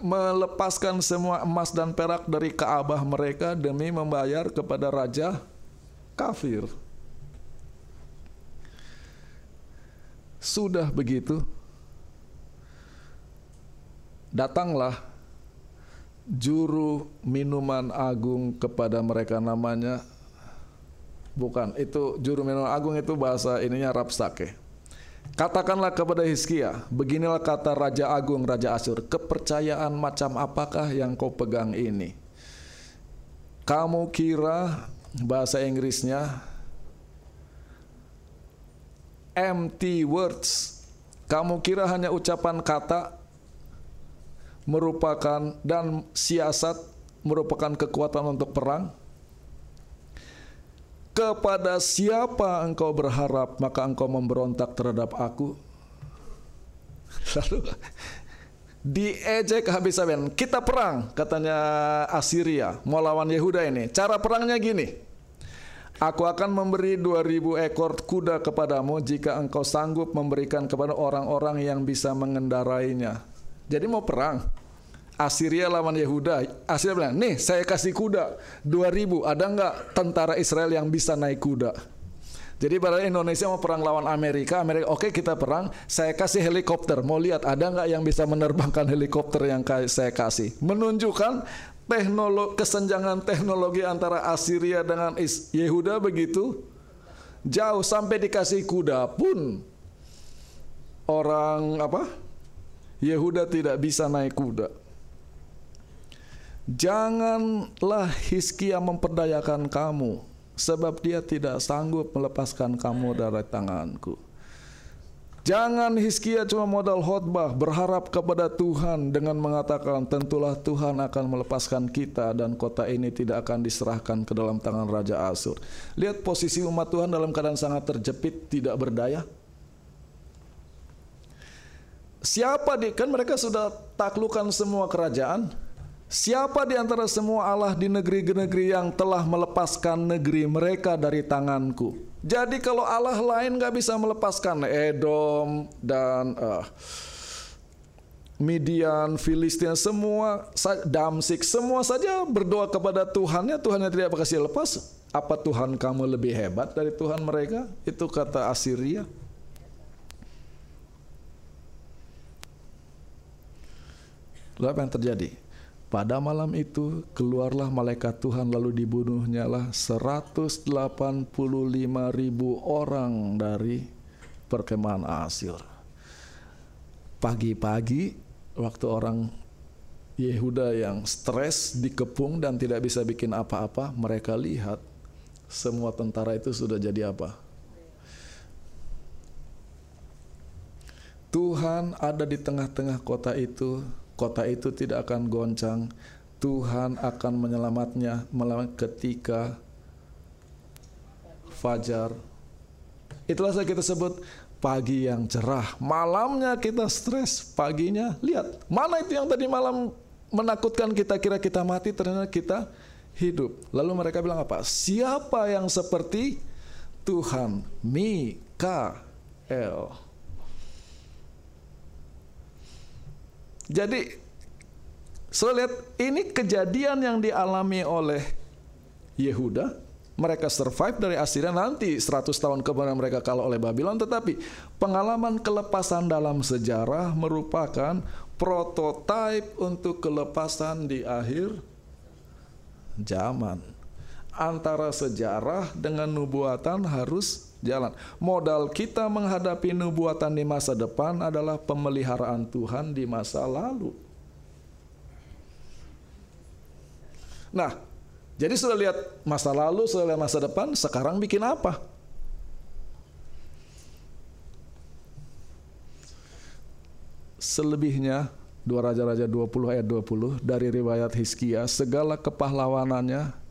melepaskan semua emas dan perak dari Kaabah mereka demi membayar kepada raja kafir. Sudah begitu, datanglah juru minuman agung kepada mereka namanya bukan itu juru minuman agung itu bahasa ininya Rapsake Katakanlah kepada Hizkia, beginilah kata Raja Agung Raja Asyur, kepercayaan macam apakah yang kau pegang ini? Kamu kira bahasa Inggrisnya empty words. Kamu kira hanya ucapan kata merupakan dan siasat merupakan kekuatan untuk perang? Kepada siapa engkau berharap maka engkau memberontak terhadap aku? Lalu diejek habis-habisan. Kita perang, katanya Assyria, mau lawan Yehuda ini. Cara perangnya gini. Aku akan memberi 2000 ekor kuda kepadamu jika engkau sanggup memberikan kepada orang-orang yang bisa mengendarainya. Jadi mau perang. Assyria lawan Yehuda. Assyria bilang, nih saya kasih kuda 2000. Ada nggak tentara Israel yang bisa naik kuda? Jadi pada Indonesia mau perang lawan Amerika, Amerika oke okay, kita perang, saya kasih helikopter. Mau lihat ada nggak yang bisa menerbangkan helikopter yang saya kasih? Menunjukkan teknologi kesenjangan teknologi antara Assyria dengan Yehuda begitu jauh sampai dikasih kuda pun orang apa Yehuda tidak bisa naik kuda. Janganlah Hizkia memperdayakan kamu sebab dia tidak sanggup melepaskan kamu dari tanganku. Jangan Hizkia cuma modal khotbah berharap kepada Tuhan dengan mengatakan tentulah Tuhan akan melepaskan kita dan kota ini tidak akan diserahkan ke dalam tangan Raja Asur. Lihat posisi umat Tuhan dalam keadaan sangat terjepit, tidak berdaya. Siapa di kan mereka sudah taklukan semua kerajaan, Siapa di antara semua Allah di negeri-negeri yang telah melepaskan negeri mereka dari tanganku? Jadi kalau Allah lain gak bisa melepaskan Edom dan uh, Midian, Filistin, semua Damsik, semua saja berdoa kepada Tuhannya, Tuhannya tidak kasih lepas. Apa Tuhan kamu lebih hebat dari Tuhan mereka? Itu kata Assyria. Lalu apa yang terjadi? Pada malam itu keluarlah malaikat Tuhan lalu dibunuhnya lah 185 ribu orang dari perkemahan Asyur. Pagi-pagi waktu orang Yehuda yang stres dikepung dan tidak bisa bikin apa-apa, mereka lihat semua tentara itu sudah jadi apa? Tuhan ada di tengah-tengah kota itu kota itu tidak akan goncang. Tuhan akan menyelamatnya ketika fajar. Itulah saya kita sebut pagi yang cerah. Malamnya kita stres, paginya lihat mana itu yang tadi malam menakutkan kita kira kita mati ternyata kita hidup. Lalu mereka bilang apa? Siapa yang seperti Tuhan? Mikael. Jadi saya lihat ini kejadian yang dialami oleh Yehuda. Mereka survive dari Assyria nanti 100 tahun kemudian mereka kalah oleh Babylon. Tetapi pengalaman kelepasan dalam sejarah merupakan prototipe untuk kelepasan di akhir zaman. Antara sejarah dengan nubuatan harus jalan. Modal kita menghadapi nubuatan di masa depan adalah pemeliharaan Tuhan di masa lalu. Nah, jadi sudah lihat masa lalu, sudah lihat masa depan, sekarang bikin apa? Selebihnya dua Raja-Raja 20 ayat 20 dari riwayat Hizkia segala kepahlawanannya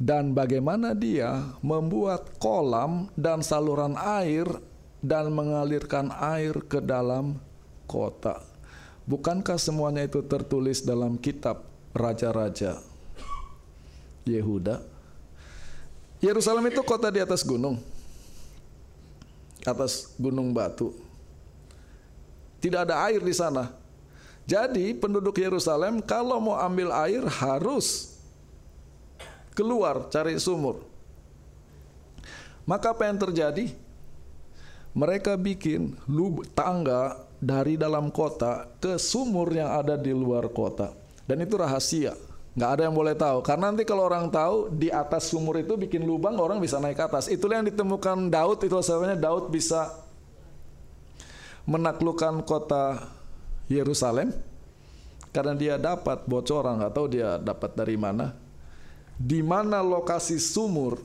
dan bagaimana dia membuat kolam dan saluran air dan mengalirkan air ke dalam kota. Bukankah semuanya itu tertulis dalam kitab raja-raja Yehuda? Yerusalem itu kota di atas gunung. Atas gunung batu. Tidak ada air di sana. Jadi penduduk Yerusalem kalau mau ambil air harus keluar cari sumur. Maka apa yang terjadi? Mereka bikin lub tangga dari dalam kota ke sumur yang ada di luar kota. Dan itu rahasia. Nggak ada yang boleh tahu. Karena nanti kalau orang tahu di atas sumur itu bikin lubang orang bisa naik ke atas. Itulah yang ditemukan Daud. Itu sebabnya Daud bisa menaklukkan kota Yerusalem karena dia dapat bocoran tahu dia dapat dari mana di mana lokasi sumur.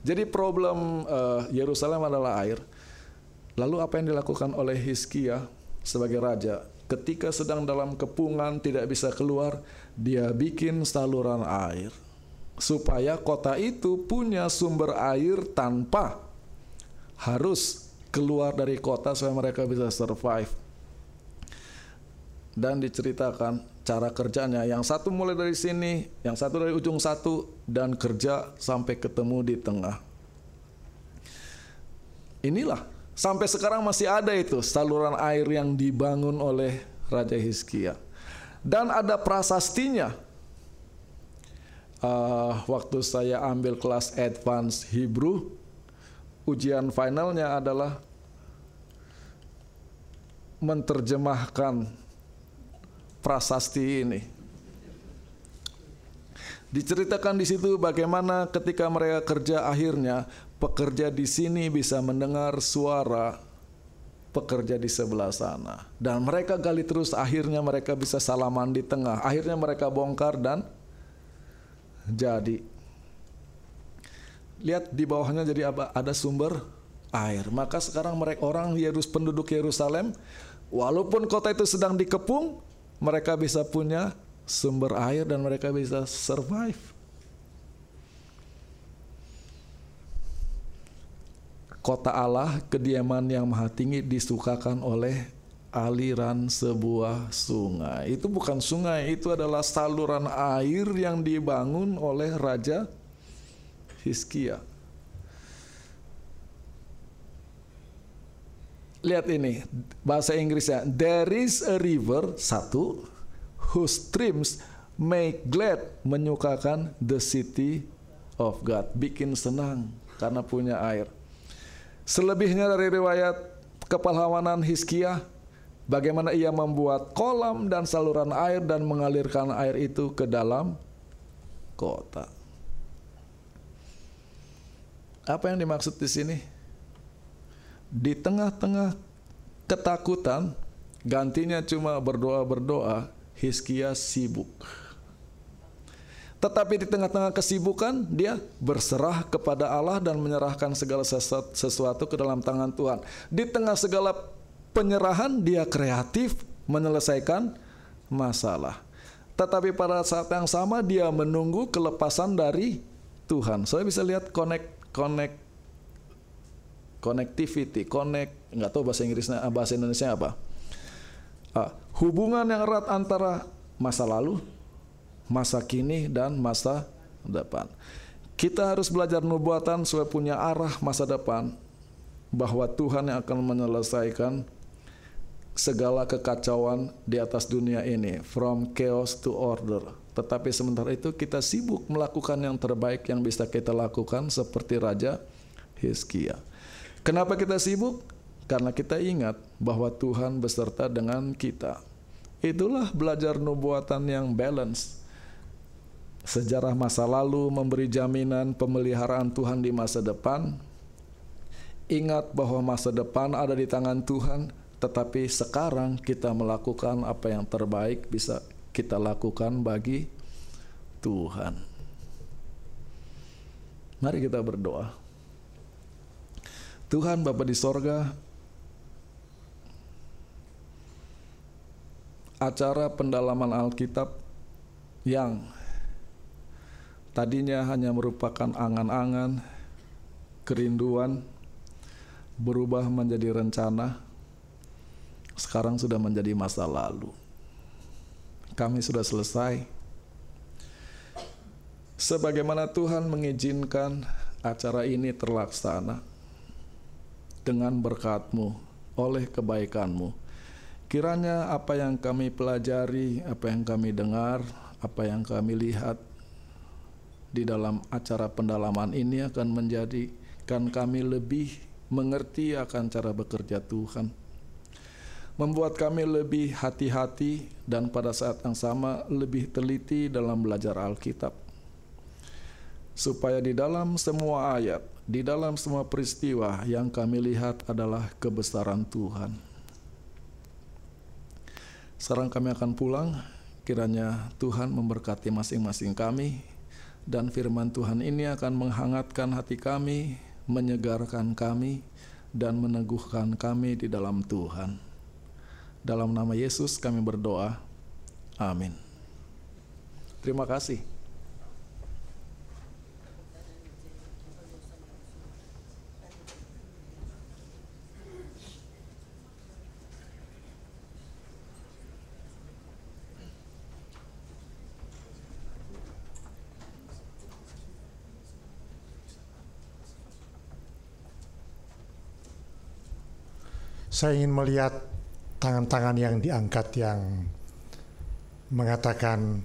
Jadi problem uh, Yerusalem adalah air. Lalu apa yang dilakukan oleh Hizkia sebagai raja? Ketika sedang dalam kepungan tidak bisa keluar, dia bikin saluran air supaya kota itu punya sumber air tanpa harus keluar dari kota supaya mereka bisa survive. dan diceritakan cara kerjanya. Yang satu mulai dari sini, yang satu dari ujung satu dan kerja sampai ketemu di tengah. Inilah sampai sekarang masih ada itu saluran air yang dibangun oleh Raja Hizkia. Dan ada prasastinya. Uh, waktu saya ambil kelas advance Hebrew, ujian finalnya adalah menerjemahkan prasasti ini. Diceritakan di situ bagaimana ketika mereka kerja akhirnya pekerja di sini bisa mendengar suara pekerja di sebelah sana. Dan mereka gali terus akhirnya mereka bisa salaman di tengah. Akhirnya mereka bongkar dan jadi. Lihat di bawahnya jadi ada sumber air. Maka sekarang mereka orang Yerus penduduk Yerusalem walaupun kota itu sedang dikepung mereka bisa punya sumber air dan mereka bisa survive kota Allah, kediaman yang maha tinggi disukakan oleh aliran sebuah sungai. Itu bukan sungai, itu adalah saluran air yang dibangun oleh Raja Hizkia. Lihat ini, bahasa Inggrisnya. There is a river, satu, whose streams make glad, menyukakan the city of God. Bikin senang karena punya air. Selebihnya dari riwayat kepahlawanan Hizkia, bagaimana ia membuat kolam dan saluran air dan mengalirkan air itu ke dalam kota. Apa yang dimaksud di sini? Di tengah-tengah ketakutan, gantinya cuma berdoa-berdoa, Hizkia sibuk. Tetapi di tengah-tengah kesibukan dia berserah kepada Allah dan menyerahkan segala sesuatu ke dalam tangan Tuhan. Di tengah segala penyerahan dia kreatif menyelesaikan masalah. Tetapi pada saat yang sama dia menunggu kelepasan dari Tuhan. Saya bisa lihat connect connect connectivity, connect nggak tahu bahasa Inggrisnya bahasa Indonesia apa. Ah, hubungan yang erat antara masa lalu masa kini dan masa depan. Kita harus belajar nubuatan supaya punya arah masa depan bahwa Tuhan yang akan menyelesaikan segala kekacauan di atas dunia ini from chaos to order. Tetapi sementara itu kita sibuk melakukan yang terbaik yang bisa kita lakukan seperti Raja Hizkia. Kenapa kita sibuk? Karena kita ingat bahwa Tuhan beserta dengan kita. Itulah belajar nubuatan yang balance Sejarah masa lalu memberi jaminan pemeliharaan Tuhan di masa depan. Ingat bahwa masa depan ada di tangan Tuhan, tetapi sekarang kita melakukan apa yang terbaik bisa kita lakukan bagi Tuhan. Mari kita berdoa. Tuhan Bapa di sorga, acara pendalaman Alkitab yang tadinya hanya merupakan angan-angan, kerinduan, berubah menjadi rencana, sekarang sudah menjadi masa lalu. Kami sudah selesai. Sebagaimana Tuhan mengizinkan acara ini terlaksana dengan berkatmu, oleh kebaikanmu. Kiranya apa yang kami pelajari, apa yang kami dengar, apa yang kami lihat, di dalam acara pendalaman ini akan menjadikan kami lebih mengerti akan cara bekerja Tuhan. Membuat kami lebih hati-hati dan pada saat yang sama lebih teliti dalam belajar Alkitab. Supaya di dalam semua ayat, di dalam semua peristiwa yang kami lihat adalah kebesaran Tuhan. Sekarang kami akan pulang, kiranya Tuhan memberkati masing-masing kami dan firman Tuhan ini akan menghangatkan hati kami, menyegarkan kami, dan meneguhkan kami di dalam Tuhan. Dalam nama Yesus kami berdoa. Amin. Terima kasih. Saya ingin melihat tangan-tangan yang diangkat yang mengatakan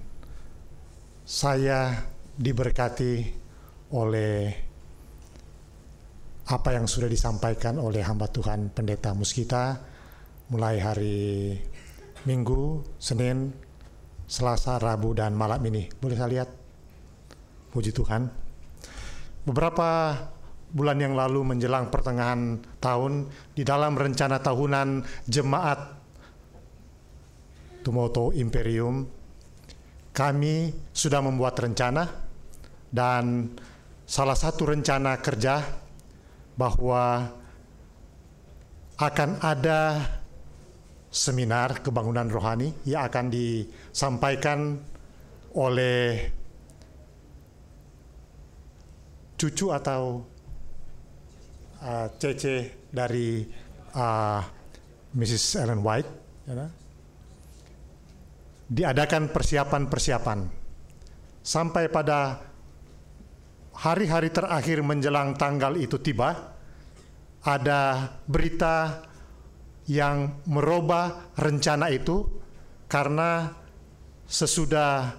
saya diberkati oleh apa yang sudah disampaikan oleh hamba Tuhan Pendeta Muskita mulai hari Minggu, Senin, Selasa, Rabu, dan malam ini. Boleh saya lihat? Puji Tuhan. Beberapa bulan yang lalu menjelang pertengahan tahun di dalam rencana tahunan jemaat Tumoto Imperium kami sudah membuat rencana dan salah satu rencana kerja bahwa akan ada seminar kebangunan rohani yang akan disampaikan oleh cucu atau uh, cece dari uh, Mrs. Ellen White ya, diadakan persiapan-persiapan sampai pada hari-hari terakhir menjelang tanggal itu tiba ada berita yang merubah rencana itu karena sesudah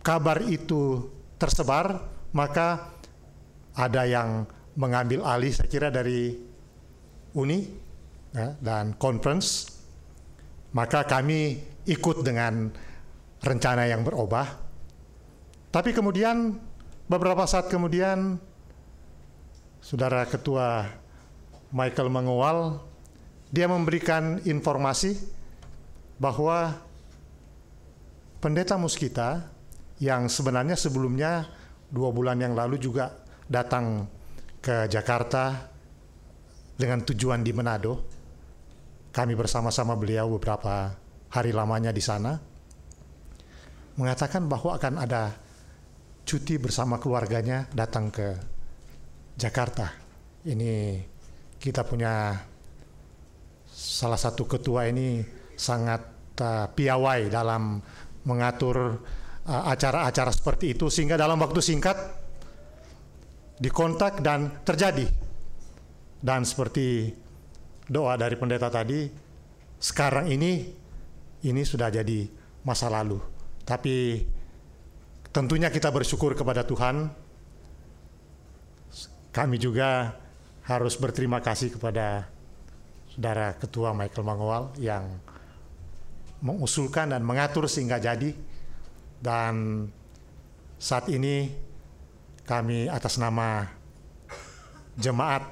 kabar itu tersebar maka ada yang mengambil alih saya kira dari uni ya, dan conference. Maka kami ikut dengan rencana yang berubah. Tapi kemudian beberapa saat kemudian saudara ketua Michael Mengowal dia memberikan informasi bahwa pendeta Muskita yang sebenarnya sebelumnya dua bulan yang lalu juga datang ke Jakarta dengan tujuan di Manado. Kami bersama-sama beliau beberapa hari lamanya di sana mengatakan bahwa akan ada cuti bersama keluarganya datang ke Jakarta. Ini kita punya salah satu ketua ini sangat uh, piawai dalam mengatur acara-acara uh, seperti itu sehingga dalam waktu singkat dikontak dan terjadi. Dan seperti doa dari pendeta tadi, sekarang ini ini sudah jadi masa lalu. Tapi tentunya kita bersyukur kepada Tuhan. Kami juga harus berterima kasih kepada saudara ketua Michael Mangowal yang mengusulkan dan mengatur sehingga jadi dan saat ini kami atas nama jemaat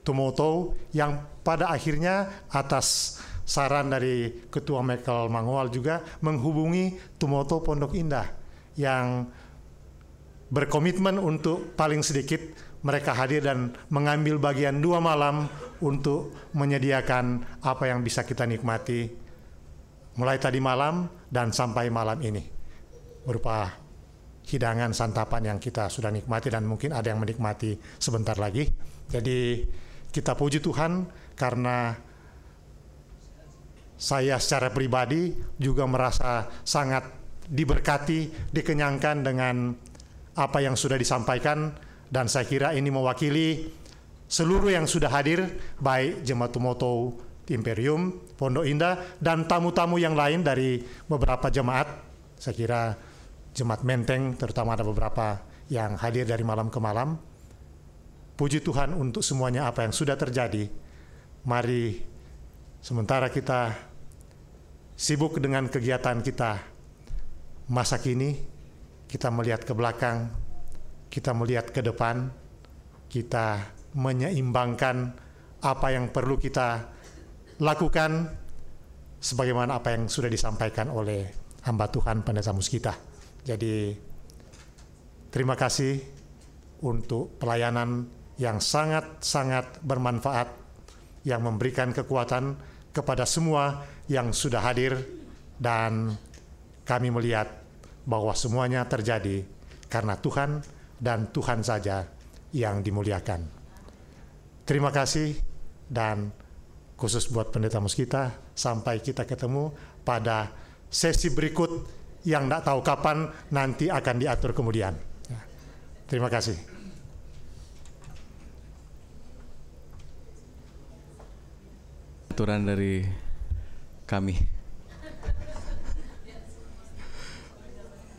Tumoto yang pada akhirnya atas saran dari Ketua Michael Mangwal juga menghubungi Tumoto Pondok Indah yang berkomitmen untuk paling sedikit mereka hadir dan mengambil bagian dua malam untuk menyediakan apa yang bisa kita nikmati mulai tadi malam dan sampai malam ini berupa hidangan santapan yang kita sudah nikmati dan mungkin ada yang menikmati sebentar lagi. Jadi kita puji Tuhan karena saya secara pribadi juga merasa sangat diberkati, dikenyangkan dengan apa yang sudah disampaikan dan saya kira ini mewakili seluruh yang sudah hadir baik Jemaat Tumoto Imperium, Pondok Indah dan tamu-tamu yang lain dari beberapa jemaat. Saya kira jemaat Menteng, terutama ada beberapa yang hadir dari malam ke malam. Puji Tuhan untuk semuanya apa yang sudah terjadi. Mari sementara kita sibuk dengan kegiatan kita masa kini, kita melihat ke belakang, kita melihat ke depan, kita menyeimbangkan apa yang perlu kita lakukan sebagaimana apa yang sudah disampaikan oleh hamba Tuhan Pendeta Muskita. Jadi terima kasih untuk pelayanan yang sangat-sangat bermanfaat yang memberikan kekuatan kepada semua yang sudah hadir dan kami melihat bahwa semuanya terjadi karena Tuhan dan Tuhan saja yang dimuliakan. Terima kasih dan khusus buat pendeta Muskita sampai kita ketemu pada sesi berikut yang tidak tahu kapan nanti akan diatur kemudian. Ya. Terima kasih. aturan dari kami.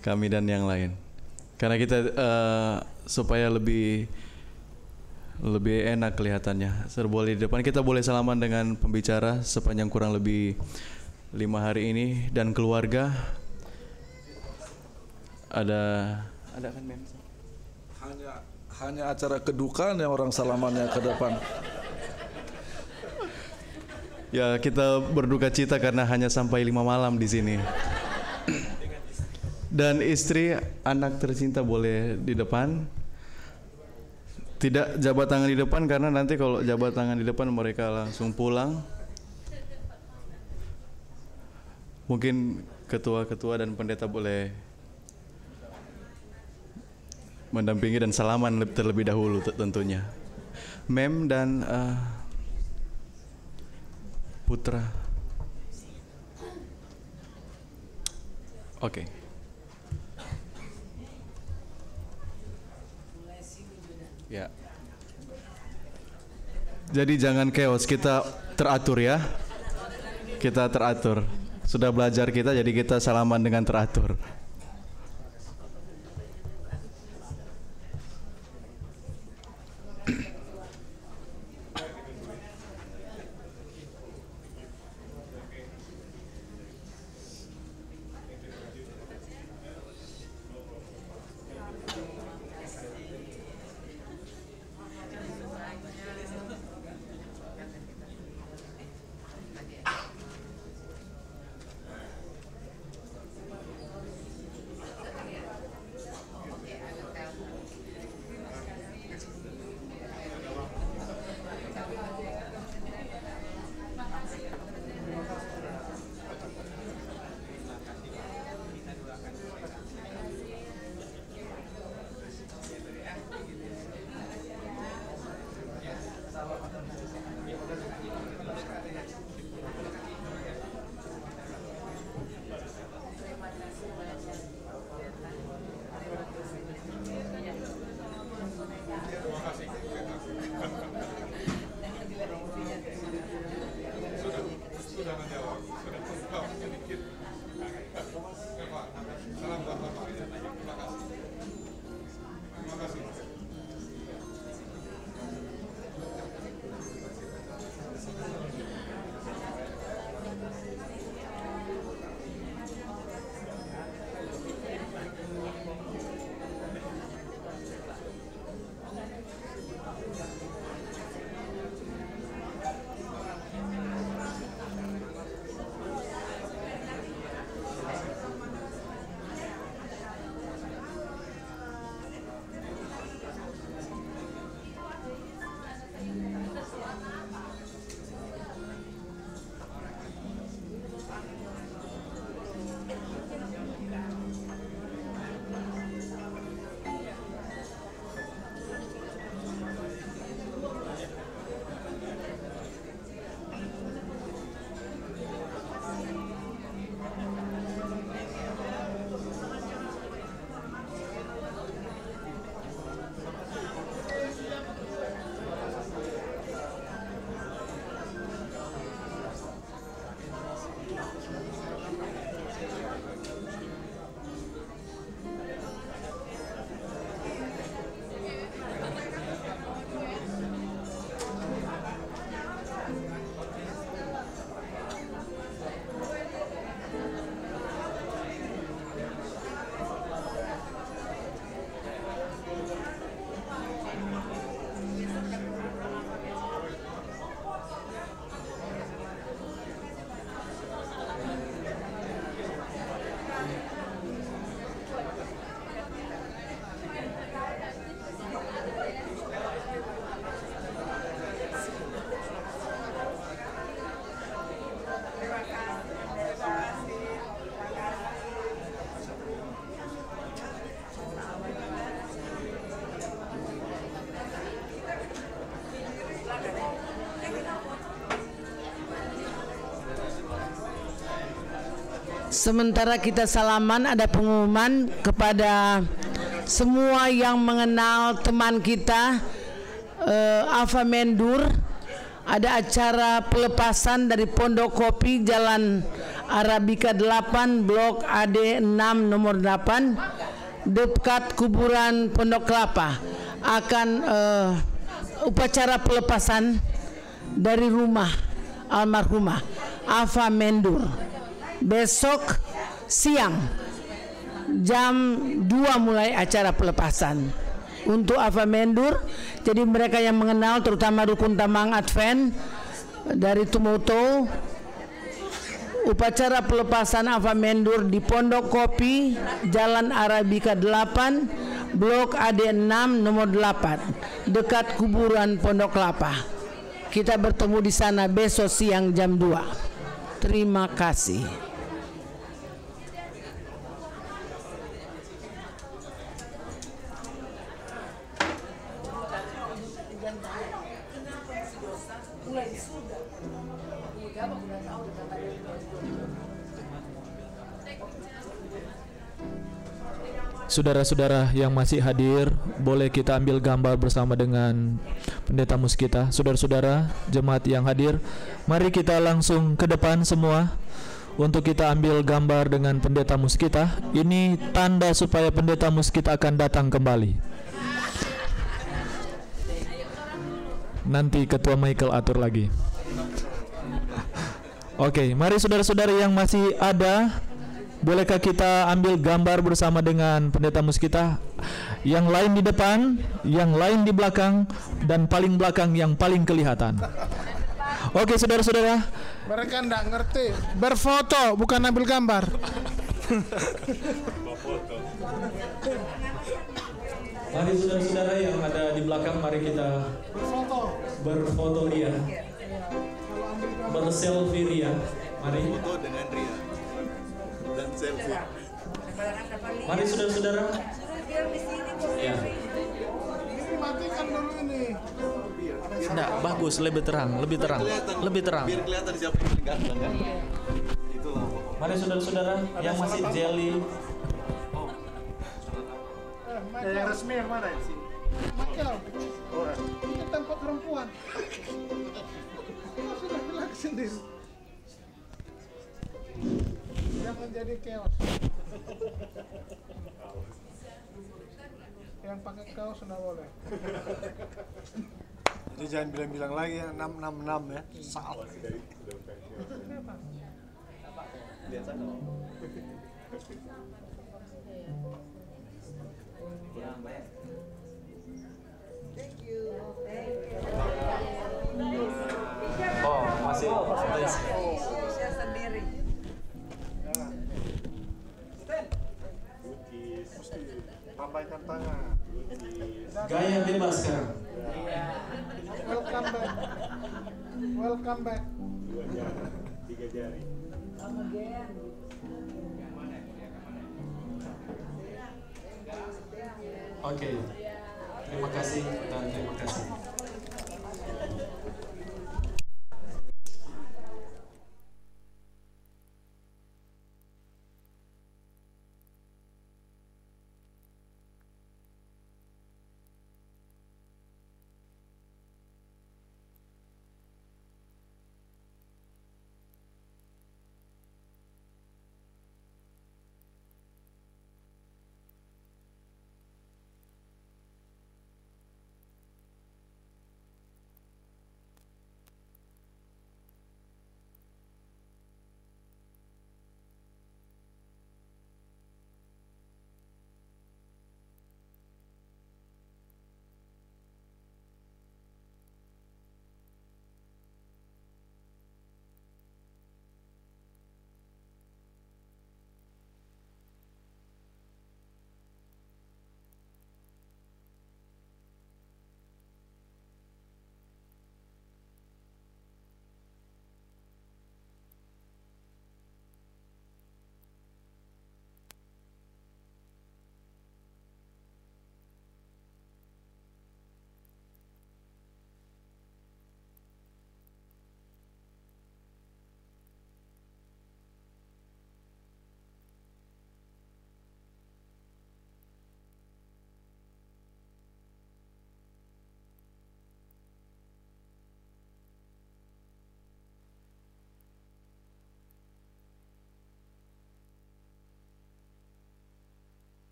Kami dan yang lain. Karena kita uh, supaya lebih lebih enak kelihatannya. Serboleh di depan kita boleh salaman dengan pembicara sepanjang kurang lebih lima hari ini dan keluarga. Ada ada kan mem? Hanya hanya acara kedukaan yang orang salamannya ke depan. Ya kita berduka cita karena hanya sampai lima malam di sini. Dan istri anak tercinta boleh di depan. Tidak jabat tangan di depan karena nanti kalau jabat tangan di depan mereka langsung pulang. Mungkin ketua-ketua dan pendeta boleh mendampingi dan salaman terlebih dahulu tentunya. Mem dan uh, Putra. Oke. Okay. Ya. Jadi jangan chaos, kita teratur ya. Kita teratur. Sudah belajar kita jadi kita salaman dengan teratur. Sementara kita salaman ada pengumuman kepada semua yang mengenal teman kita uh, Alfa Mendur. Ada acara pelepasan dari Pondok Kopi Jalan Arabika 8 Blok AD 6 nomor 8 dekat kuburan Pondok Kelapa. Akan uh, upacara pelepasan dari rumah almarhumah Ava Mendur besok siang jam 2 mulai acara pelepasan. Untuk Ava Mendur jadi mereka yang mengenal terutama Rukun Tamang Advent dari Tumoto upacara pelepasan Ava Mendur di Pondok Kopi Jalan Arabika 8 Blok AD6 nomor 8 dekat kuburan Pondok Kelapa. Kita bertemu di sana besok siang jam 2 terima kasih Saudara-saudara yang masih hadir, boleh kita ambil gambar bersama dengan pendeta mus kita. Saudara-saudara, jemaat yang hadir, mari kita langsung ke depan semua untuk kita ambil gambar dengan pendeta mus kita. Ini tanda supaya pendeta mus kita akan datang kembali. Nanti ketua Michael atur lagi. Oke, mari saudara-saudara yang masih ada Bolehkah kita ambil gambar bersama dengan pendeta mus kita? Yang lain di depan, yang lain di belakang, dan paling belakang yang paling kelihatan. Oke, saudara-saudara. Mereka tidak ngerti. Berfoto, bukan ambil gambar. Mari saudara-saudara yang ada di belakang, mari kita berfoto. Berfoto dia. Berselfie dia. Mari. Foto dengan Ria dan selfie. Mari saudara-saudara. Ya. Matikan dulu ini. Tidak, bagus, lebih terang, lebih terang, lebih terang. Biar kelihatan siapa yang ganteng kan. Itulah Mari saudara-saudara yang masih jelly. Eh, yang resmi yang mana ya? Michael. Ini tempat perempuan. Kau sudah bilang sendiri. Jangan jadi chaos. Yang pakai kaos sudah boleh. Jadi jangan bilang-bilang lagi ya 666 ya. Salah. Oh, Gaya bebas sekarang. Welcome back. Welcome back. Oke. Terima kasih dan terima kasih.